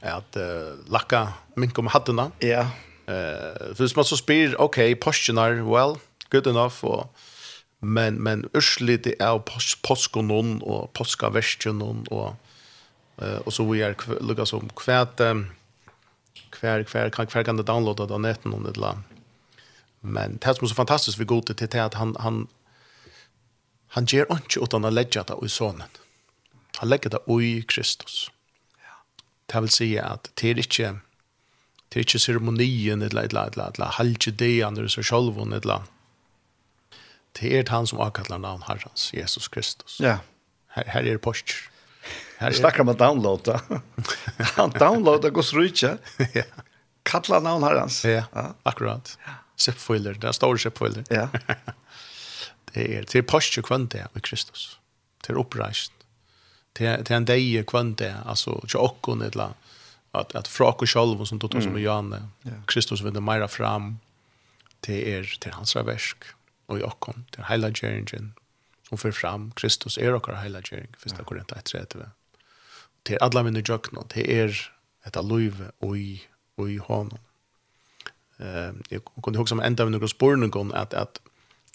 att uh, lacka mink om hattarna. Ja. Yeah. Eh, för man så spyr okej, okay, portioner, well, good enough och men men urslit det är påskonon och påskavästjonon och eh och så vi är lukka som kvärt um, kvar kvar kan kvar kan du downloada då nätten om det la. Men det som är så fantastiskt vi går till till att han han han ger inte utan att lägga det i sonen. Han lägger det i Kristus. Ja. Det vill säga att det är inte det är inte ceremonien eller eller eller eller halje det andra så själv och eller det är han som avkallar namn Herrens Jesus Kristus. Ja. Här, här är det postur. Här snackar man downloada. Han downloada går rutcha. Ja. Kalla namn har hans. Ja, akkurat. Sepfoiler, där står sepfoiler. Ja. Det är till posture kvant där med Kristus. Til uppreist. Til, til en dag kvant där alltså chokon eller at fra okkur själv som tog som Johanne. Kristus vände meira fram til er til hans verk och Jakob til heila gjerringen som för fram Kristus är och hela geringen första Korinthierbrevet 1.30 til alla mine jøkna, til er etta i oi, i honom. Eh, jeg kunne huske om enda av noen spurningon at, at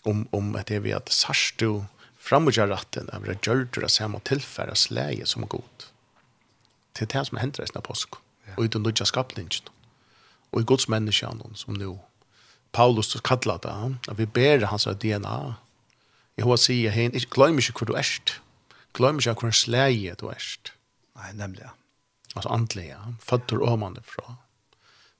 om, om at det er vi at sarstu framgjør ratten av det gjør det samme tilfæra slæge som god. Til det som hender i av påsk. Og i den nødja skapningen. Og i gods menneskene som nu Paulus kallar det, at vi ber hans DNA. Jeg har sier, glem ikke hvor du erst. Glem ikke hvor slæge du erst Nej, nämligen. Alltså andliga, fötter och man ifrån.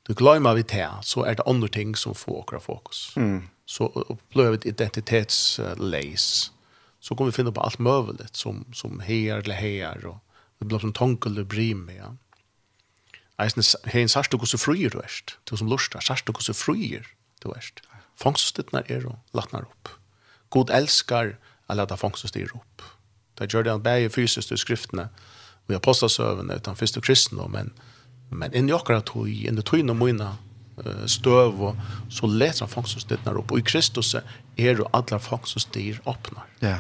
Du glömmer vi det, så är det andre ting som får åkra fokus. Mm. Så upplever vi identitetsleis. Så kommer vi finna på allt möjligt som, som här eller här. Och det blir som tonkel eller brim. Ja. Eisen her en sarstu kussu fruir du erst. Du som lustar, sarstu kussu fruir du erst. Fångststittnar er og latnar opp. God elskar a leta fångststittnar opp. Det gjør det han bæg fysiskt i skriftene, vi har postasövna utan först og kristna men men in i akkurat tog i under og mine mina stöv så läser han folk som upp Og i Kristus är jo alla folk som styr. Ja.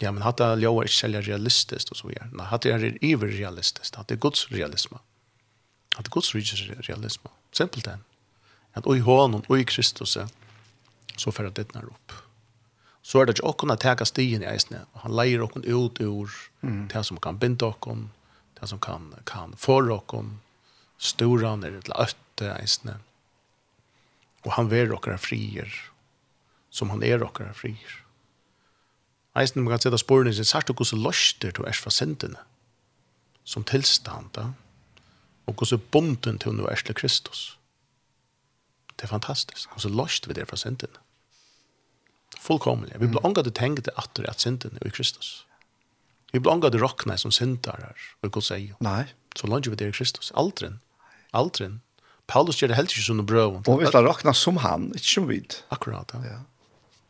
Ja, men hatta ljóar ikke selja realistiskt og så videre. Nei, hatta er iverrealistisk, hatt det er Guds realisme. Hatta er Guds rikes realisme. Simpelt enn. At oi hånden, oi Kristus, så færa dittnar opp så er det ikke åkken å teka stien i eisene. Han leier åkken ut ur mm. det som kan binde åkken, det som kan, kan få åkken, storan eller til øtte eisene. Og han ver åkker frier, som han er åkker frier. Eisene man kan sette sporene sin sagt og hvordan løster du er fra sintene, som tilstand da, og hvordan bonden til nu er til Kristus. Det er fantastisk, hvordan løster vi det fra sintene. Fullkomlig. Vi blir ångat det tenkt det atter at synden er i Kristus. Vi blir ångat det rockna som syndar og god sier. Nei. Så langt vi det i Kristus. Aldrin. Aldrin. Paulus gjør det helt ikke som noe brøv. Og vi skal rockna som han, ikke som vid. Akkurat, ja. ja.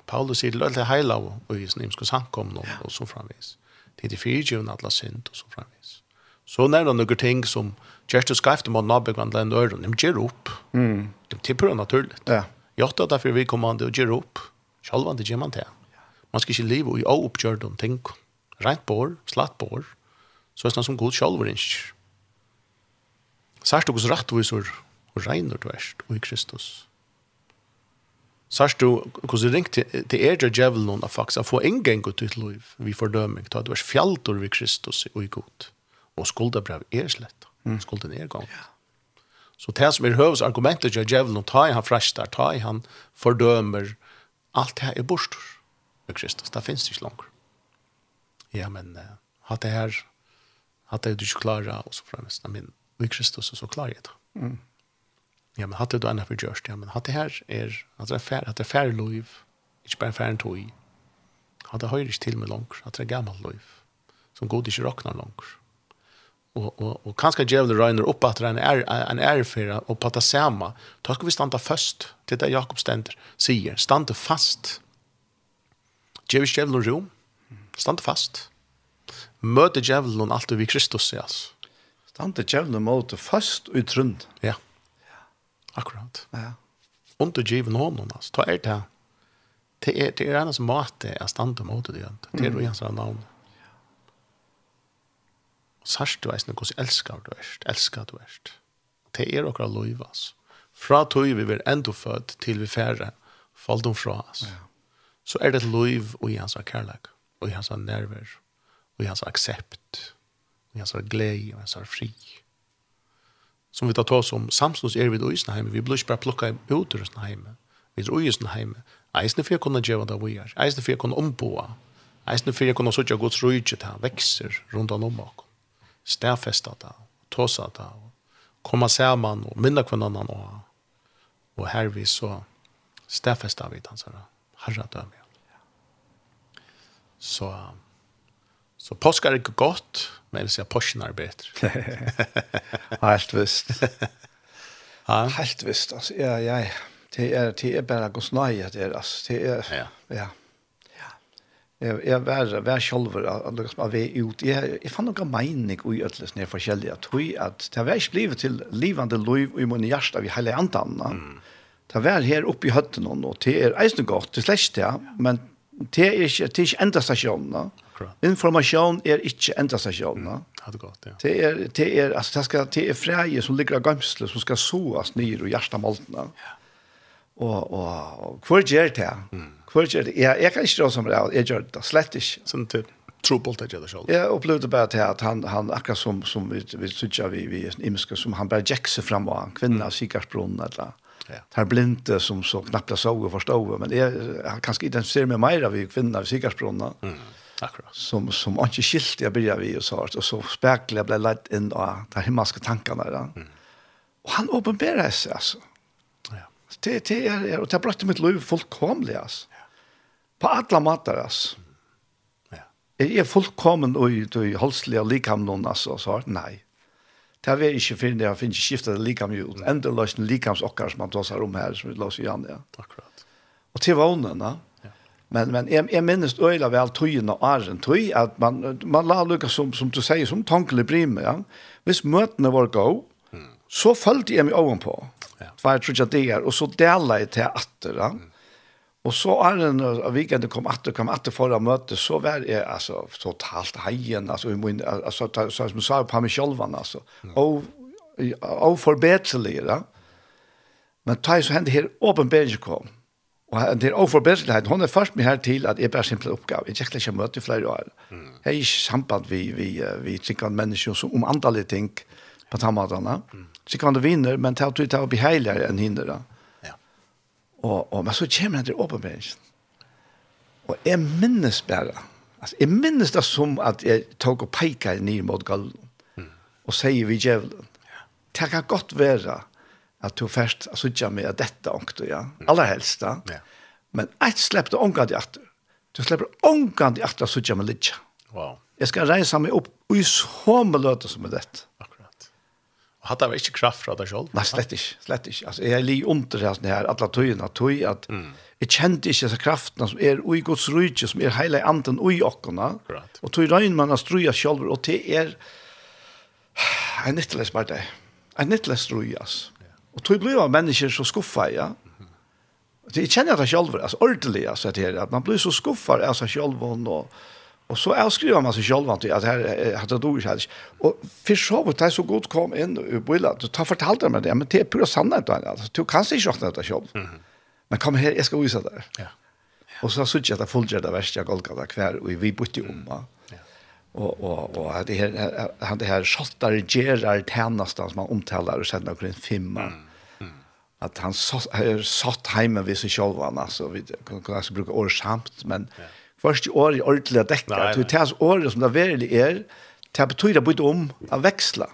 Paulus sier det er heila og i sin imskos samkomne og, og så framvis. Det er det fyrtjøvende alle synd og så framvis. Så när de några ting som Kjerstu skreifte mot Nabegvandlen og Øren, de gjør opp. Mm. De tipper det naturligt. Ja. Jag tar därför vi kommer an det och ger upp. Sjálvan det gjør man det. Man skal ikke leve i oppgjørt om ting. Rent på år, slatt på år. Så er det som god sjálvar ikke. Sørst du hos rettviser og regner du erst og i Kristus. Sørst du hos ringt til er det djevelen av faktisk å få inngeng ut ditt liv vi fordøming til at du er fjaltor vi Kristus og i god. Og skuldabrev er slett. Skulden er gong. Så det som er høves argumentet til djevelen ta i han frestar, ta i han fordømer, Alt det her er borster med Kristus. Det finnes det ikke langer. Ja, men uh, hatt det her, hatt det du ikke klarer, og så fremst, men i Kristus så klarer jeg det. Mm. Ja, men hatt det du enda for gjørst, ja, men hatt det her er, at det er fær, at det er fær liv, ikke bare fær en tog. Hatt det høyre ikke til med langer, at det er gammel liv, som god ikke råkner langer og og och kanske ger det Reiner upp att den är en är för och på det samma. Ska vi stanna fast. Det där Jakob ständer sier, stanna fast. Ge vi själva rum. Stanna fast. Möte djävulen allt vi Kristus är alltså. Stanna djävulen mot fast och trund. Ja. Akkurat. Ja. Und du geben honom alltså. Ta er det. Det er det är en som mat att stanna mot det. Det är ju hans namn. Sørst du eisne hvordan elskar du erst, elskar du erst. Det er okra loiv, altså. Fra tog vi vil enda født til vi færre, fall dem fra, oss. Ja. Så er det loiv og i hans kærlek, og i hans nerver, og i hans aksept, og i hans glede, og i hans fri. Som vi tar ta oss om, samstås er vi i Øysenheime, vi blir ikke bare plukka ut ur Øysenheime, vi er i Øysenheime, eisen for jeg kunne gjøre det vi er, eisne for jeg kunne omboa, eisne for jeg kunne sutja gods rujtje til han vekser rundt om oss stærfesta det, tåsa det, komma sammen og minne annan og, og her vi så stærfesta vi den sånne herre dømme. Så, så påsk er ikke godt, men jeg vil si at påsken er bedre. Helt visst. ha? Helt visst, altså, ja, ja, det er, det er bare gosnøy, det er, altså, det er, ja, ja jeg, jeg var var själv av lyckas med vi ut. Jeg, jeg fann noen mening i ödles när forskjelliga tui at det var ikke blivet til livande liv i min hjärta vi hela antan. Mm. Det var her oppe i hötten og det er eisende godt, det er släst ja, men det er ikke, det er ikke enda stationen. Informasjon er ikke enda stationen. Ja, det godt, ja. Det er, det er, alltså det ska det är fräje som ligger av gamsle som ska såas ner och hjärta maltna. Ja. Og, og kvar ger det Kvar ger gjør det? Jeg, jeg kan ikke råd som det, jeg gjør det slett ikke. Sånn til trobult det gjør det selv. Jeg opplevde bare til at han, han akkurat som, som vi, vi synes vi, vi imiske, som han bare jekse frem av en kvinne av Sigardsbrunnen eller Ja. Tar blinde som så knappt såg och förstod men jag han kanske identifierar mig mer av kvinnan av Sigardsbrunna. Mm. Akkurat. Som som ikke skilt jeg begynte vi og så og så spekler jeg ble lett inn av de himmelske tankene der. Mm. Och han åpenberer seg, altså. Mm det, det er, og det har brøtt mitt liv fullkomlig, ass. På alla matar, ass. Ja. Er jeg fullkommen i, i halslige likamnen, ass, och så nej. nei. Det vi ikke for det, jeg finner ikke skiftet likam jo, endeløsning likams okkar som man tar om her, som vi låser igjen, ja. Akkurat. Og til vånene, ja. Men men är jag minns öla väl tøyen og argen tøy at man man la lukka som som du säger som tankle brim ja. Hvis møtene var gå, Så følte jeg meg ovenpå. Ja. Tvær trodde det er, og så delte jeg til atter. Ja. Mm. Og så er det når weekenden kom atter, kom atter for å møte, så var jeg altså, totalt heien, altså, min, altså, ta, så, som sa på meg selv, altså, mm. og, og forbetelig, ja. Men ta så hendte her åpenbering kom, og det er overbedrelighet, hun er først med her til at jeg bare simpel oppgave, jeg kjekkler ikke møte i flere år. Mm. Jeg er ikke samband vi, vi, vi, vi mennesker som om andre ting på tannmaterne. Mm så kan du vinner, men ta ut av behejligare än hinder. Då. Ja. Och, och, men så kommer han på bänken. Och är minnes bara, alltså, är minnes det som att jag tog och pekade ner mot gallen mm. och säger vi djävulen, ja. det kan gott vara att du först suttar med detta ångte, ja. Mm. allra helst. Ja. Men ett släppte ångan i akter. Du släpper ångan i akter att med lite. Wow. Jag ska resa mig upp och i så mycket som med detta. Og hadde jag ikke kraft fra deg selv? Nei, slett ikke. slett ikke. Altså, jeg er li under det här här alla tøyna, tøy at mm. jag kände inte så kraften som er ui Guds rydde, som er hele anden i ockorna. Og tøy rein man att ströja selv, og det er en nyttelig smart det. En nytteless ströjas. Og tøy blir jo mennesker så skuffa ja. Det känner jag själv alltså ordentligt alltså det här att man blir så skuffad alltså själv och Och så avskriver man sig själv att det här hade då ju hade. Och för så vart det så gott kom in och Billa du tar fortalte mig det men det är pura sanning då alltså du kan sig sjokta det jobb. Men kom här jag ska visa där. Ja. Och så såg jag att fullgjorde det värsta Golgata kvar och vi bytte om va. Ja. Och och och det her, han det här skottar Gerard Hennastan som man omtalar och sender omkring femma. Mm att han satt, satt hemma vid sig själv annars vi kan alltså bruka året samt men ja först år i ordentligt att Det er tas året som det verilig er, Det betyr det bytte om å växla.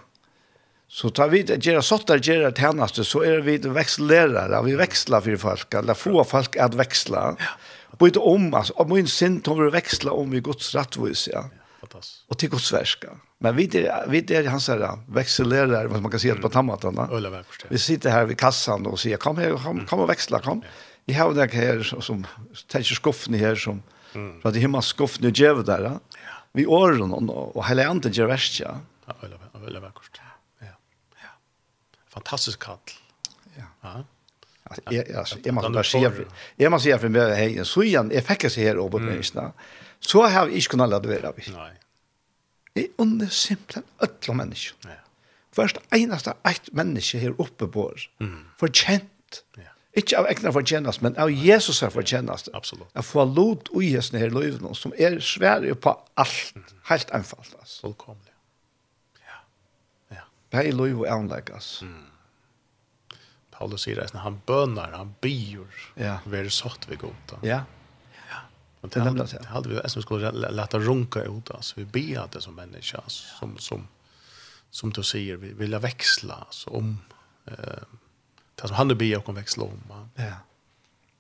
Så tar vi det gera sånt gera göra tjänster så är vi växlare. Vi växlar för folk, eller få folk att växla. Bytte om alltså om min synd tar växla om vi Guds rättvis ja. Fantastiskt. Och till Guds verska. Men vi det vi det han säger växlerar vad man kan se på tomaterna. Mm. Vi sitter här vid kassan och säger kom här kom, kom och växla kom. Vi har det här som tänker skuffen här som Mm. För att det hemma skuffen och ger där. Ja. Vi åren och, och hela anden ger värst ja. Ja, eller eller vackert. Ja. Ja. Fantastisk kall. Ja. Ja. Jag alltså jag måste bara säga jag måste säga för mig hej så igen jag fick se här uppe på Så har vi inte kunnat lada vara. Nej. Det är under simpelt alla människor. Ja. Först enaste ett människa här uppe på oss. Mm. Förkänt. Ja Ikke av egna fortjennast, men av Jesus er fortjenest. Absolutt. Jeg får lot ui hesten her løyven, som er svære på alt, helt anfalt. Altså. Fullkomlig. Ja. ja. Det er løyven og anlegges. Mm. Paulus sier det, han bønner, han byr, ja. være satt ved godt. Ja. ja. Men det, det, det hadde vi, jeg som skulle lette runka ut, altså, vi ber det som mennesker, altså, som, som, som du sier, vi vil veksla, altså, om, eh, Det som han ber och om växla om. Ja.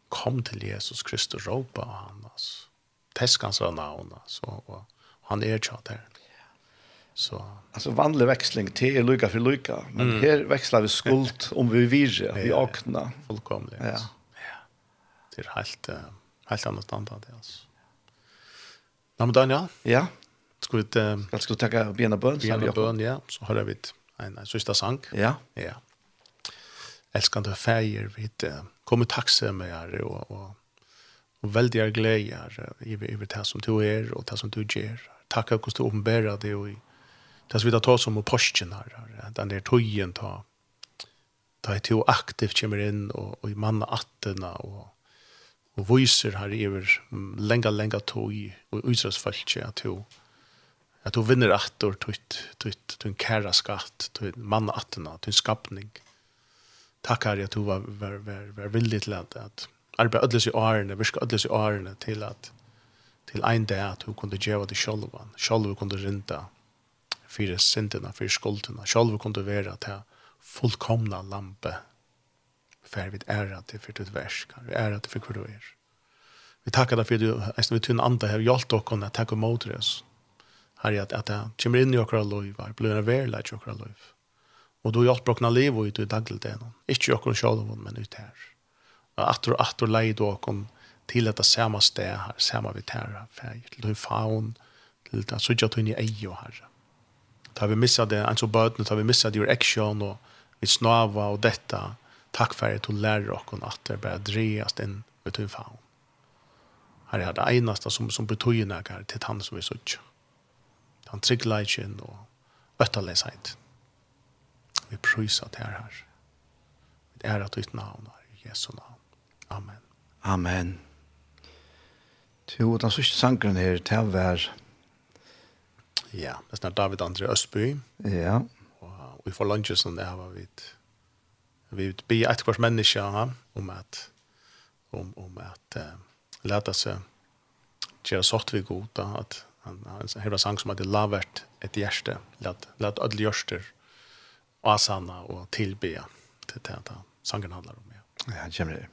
Kom till Jesus Kristus ropa och han alltså. Teskans namn så och han är tjat där. Så alltså vanlig växling till lucka för lucka, men mm. här växlar vi skuld om vi virre, vi akna fullkomligt. Ja. Ja. Det är helt helt annorlunda det alltså. Ja, men Daniel? Ja. Ska vi... Ska vi ta bena bön? Bena bön, ja. Så har vi en sista sang. Ja. Ja älskande färger vid kommer taxa med er och och och väldiga glädjer i i det som du är och det som du ger. Tacka och du uppenbara det och det som vi tar som och posten här den där tojen ta ta ett och aktivt kommer in och och i manna atterna och och viser här över länga lenga toj och utras falske at du at du vinner attor tutt tutt tun kæra skatt tun manna atterna tun skapning tack herre att du var var var, var villig att, arbeta ödlös i åren, virka ödlös i åren till att till en dag att du kunde ge vad du själv kunde rinta för synderna, för skulderna. Själv kunde vara att ha fullkomna lampe för vid ära till för ditt versk. Vi ära till för hur du är. Vi tackar dig för att du, eftersom vi tunna anda har hjälpt oss att ta emot oss. Herre, att det kommer in i okra liv, blir en verla i okra liv. Og då hjälper brokna liv och ut i daglig det. Inte jag kan själva men ut her. Og att och att och lejd då kom till att samma stä här, samma vi tärra her, til du faun till att så jag tunni ej och her. Da vi missat det, en så bøtene, da vi missat your action og vi snava og detta. takk for at du lærer oss at det bare drejas inn ut i faun. Her er det eneste som, som betyr något til han som vi såg. Han trygglar inte och ötterlöshet. Vi prøysa til her, her. Vi er at ditt navn, Herre, i Jesu navn. Amen. Amen. Jo, den sørste sangren her, til hver... Ja, det er David André Østby. Ja. Og vi får lungelsen der var vi... Vi be et kvart menneske om at... Om, om at... Uh, Læta seg gjøre sånt vi god, at han, han, han, sang som han, han, han, han, han, han, han, asanna och tillbe till det här sangen handlar om. Ja, ja det kommer det.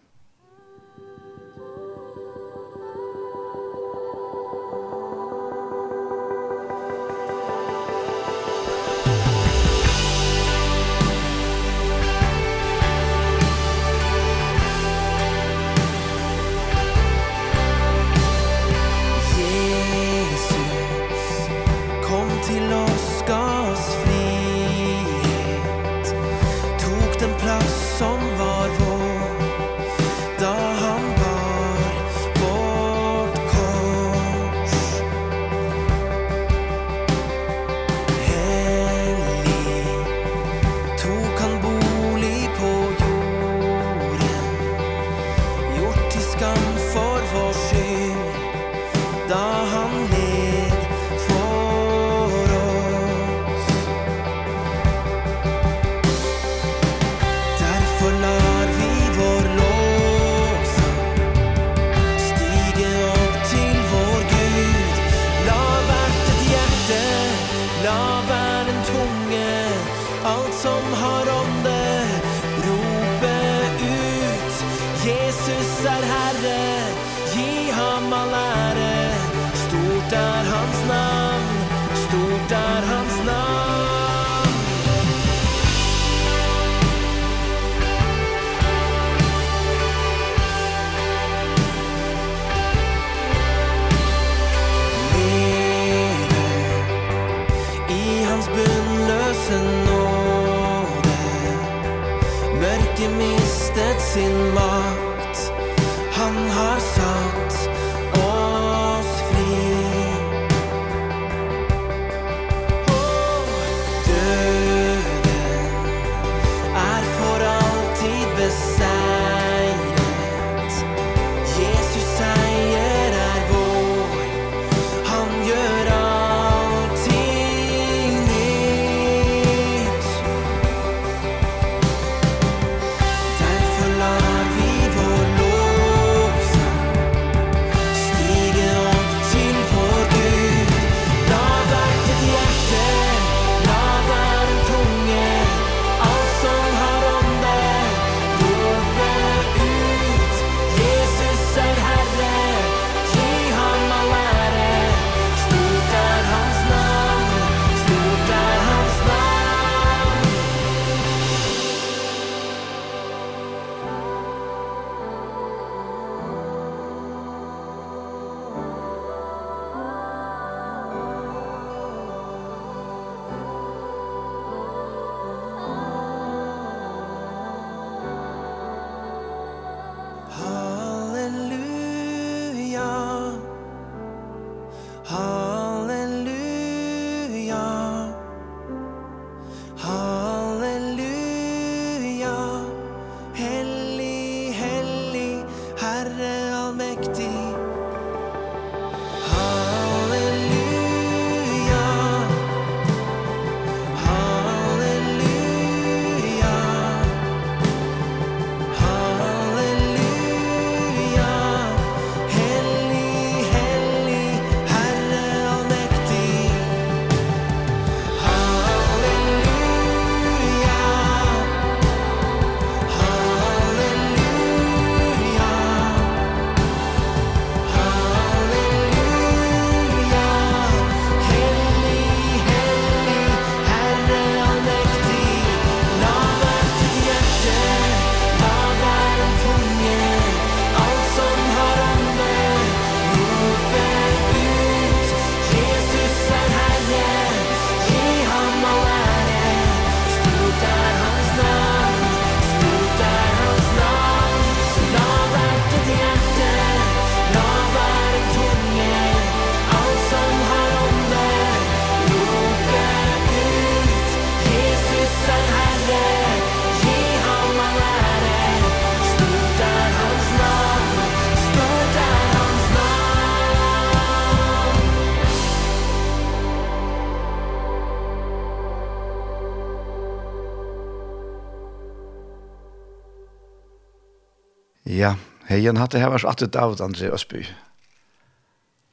Heien hatt det her var så attet av André Øsby.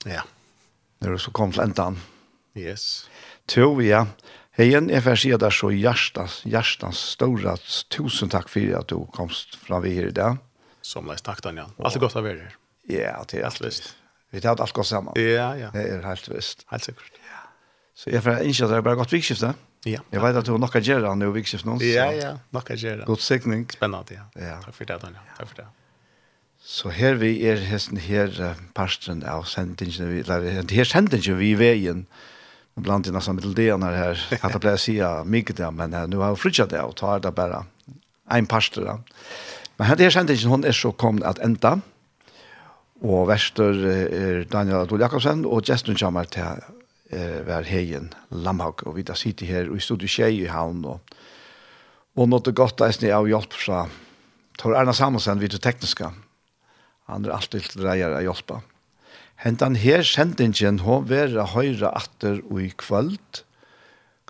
Ja. Når du så kom til endan. Yes. To, ja. Heien, jeg får si at det er så hjertens, hjertens store. Tusen takk for at du komst fra vi her i dag. Som leis, takk Daniel. Alt er godt å være her. Ja, det er alt visst. Vi tar alt godt sammen. Ja, ja. Det er helt visst. Helt sikkert. Ja. Så jeg får innskje at det er bare godt vikskifte. Ja. Jeg vet at du har nok å gjøre nå vikskifte nå. Ja, ja, nok å gjøre. God sikning. Spennende, ja. ja. Takk for det, Daniel. Takk for det. Så her vi er hesten her uh, parsten av sendingen, vi, eller her sendingen vi i veien, blant annet som til det her, at det ble å si mye det, men uh, nå har vi flyttet det, og tar det bare en parster. Men her, her sendingen, hun er så kommet at enda, og verster er Daniel Adol Jakobsen, og gesten kommer til uh, hver heien Lamhaug, og vi da sitter her, og vi stod i Kjei i havn, og, og nåttet godt eisne av hjelp fra Tor Erna Samuelsen, vi til tekniska, Han er alltid til reier å hjelpe. Hentan her sendingen hun være høyre atter og i kvöld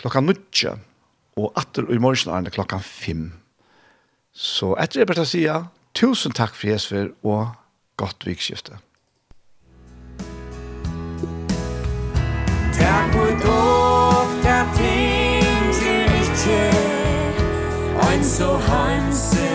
klokka nutje og atter og i morgen er det klokka fem. Så etter det bare å si tusen takk for Jesper og godt vikskifte. Takk for dog, takk ting til ikke Ein så hansen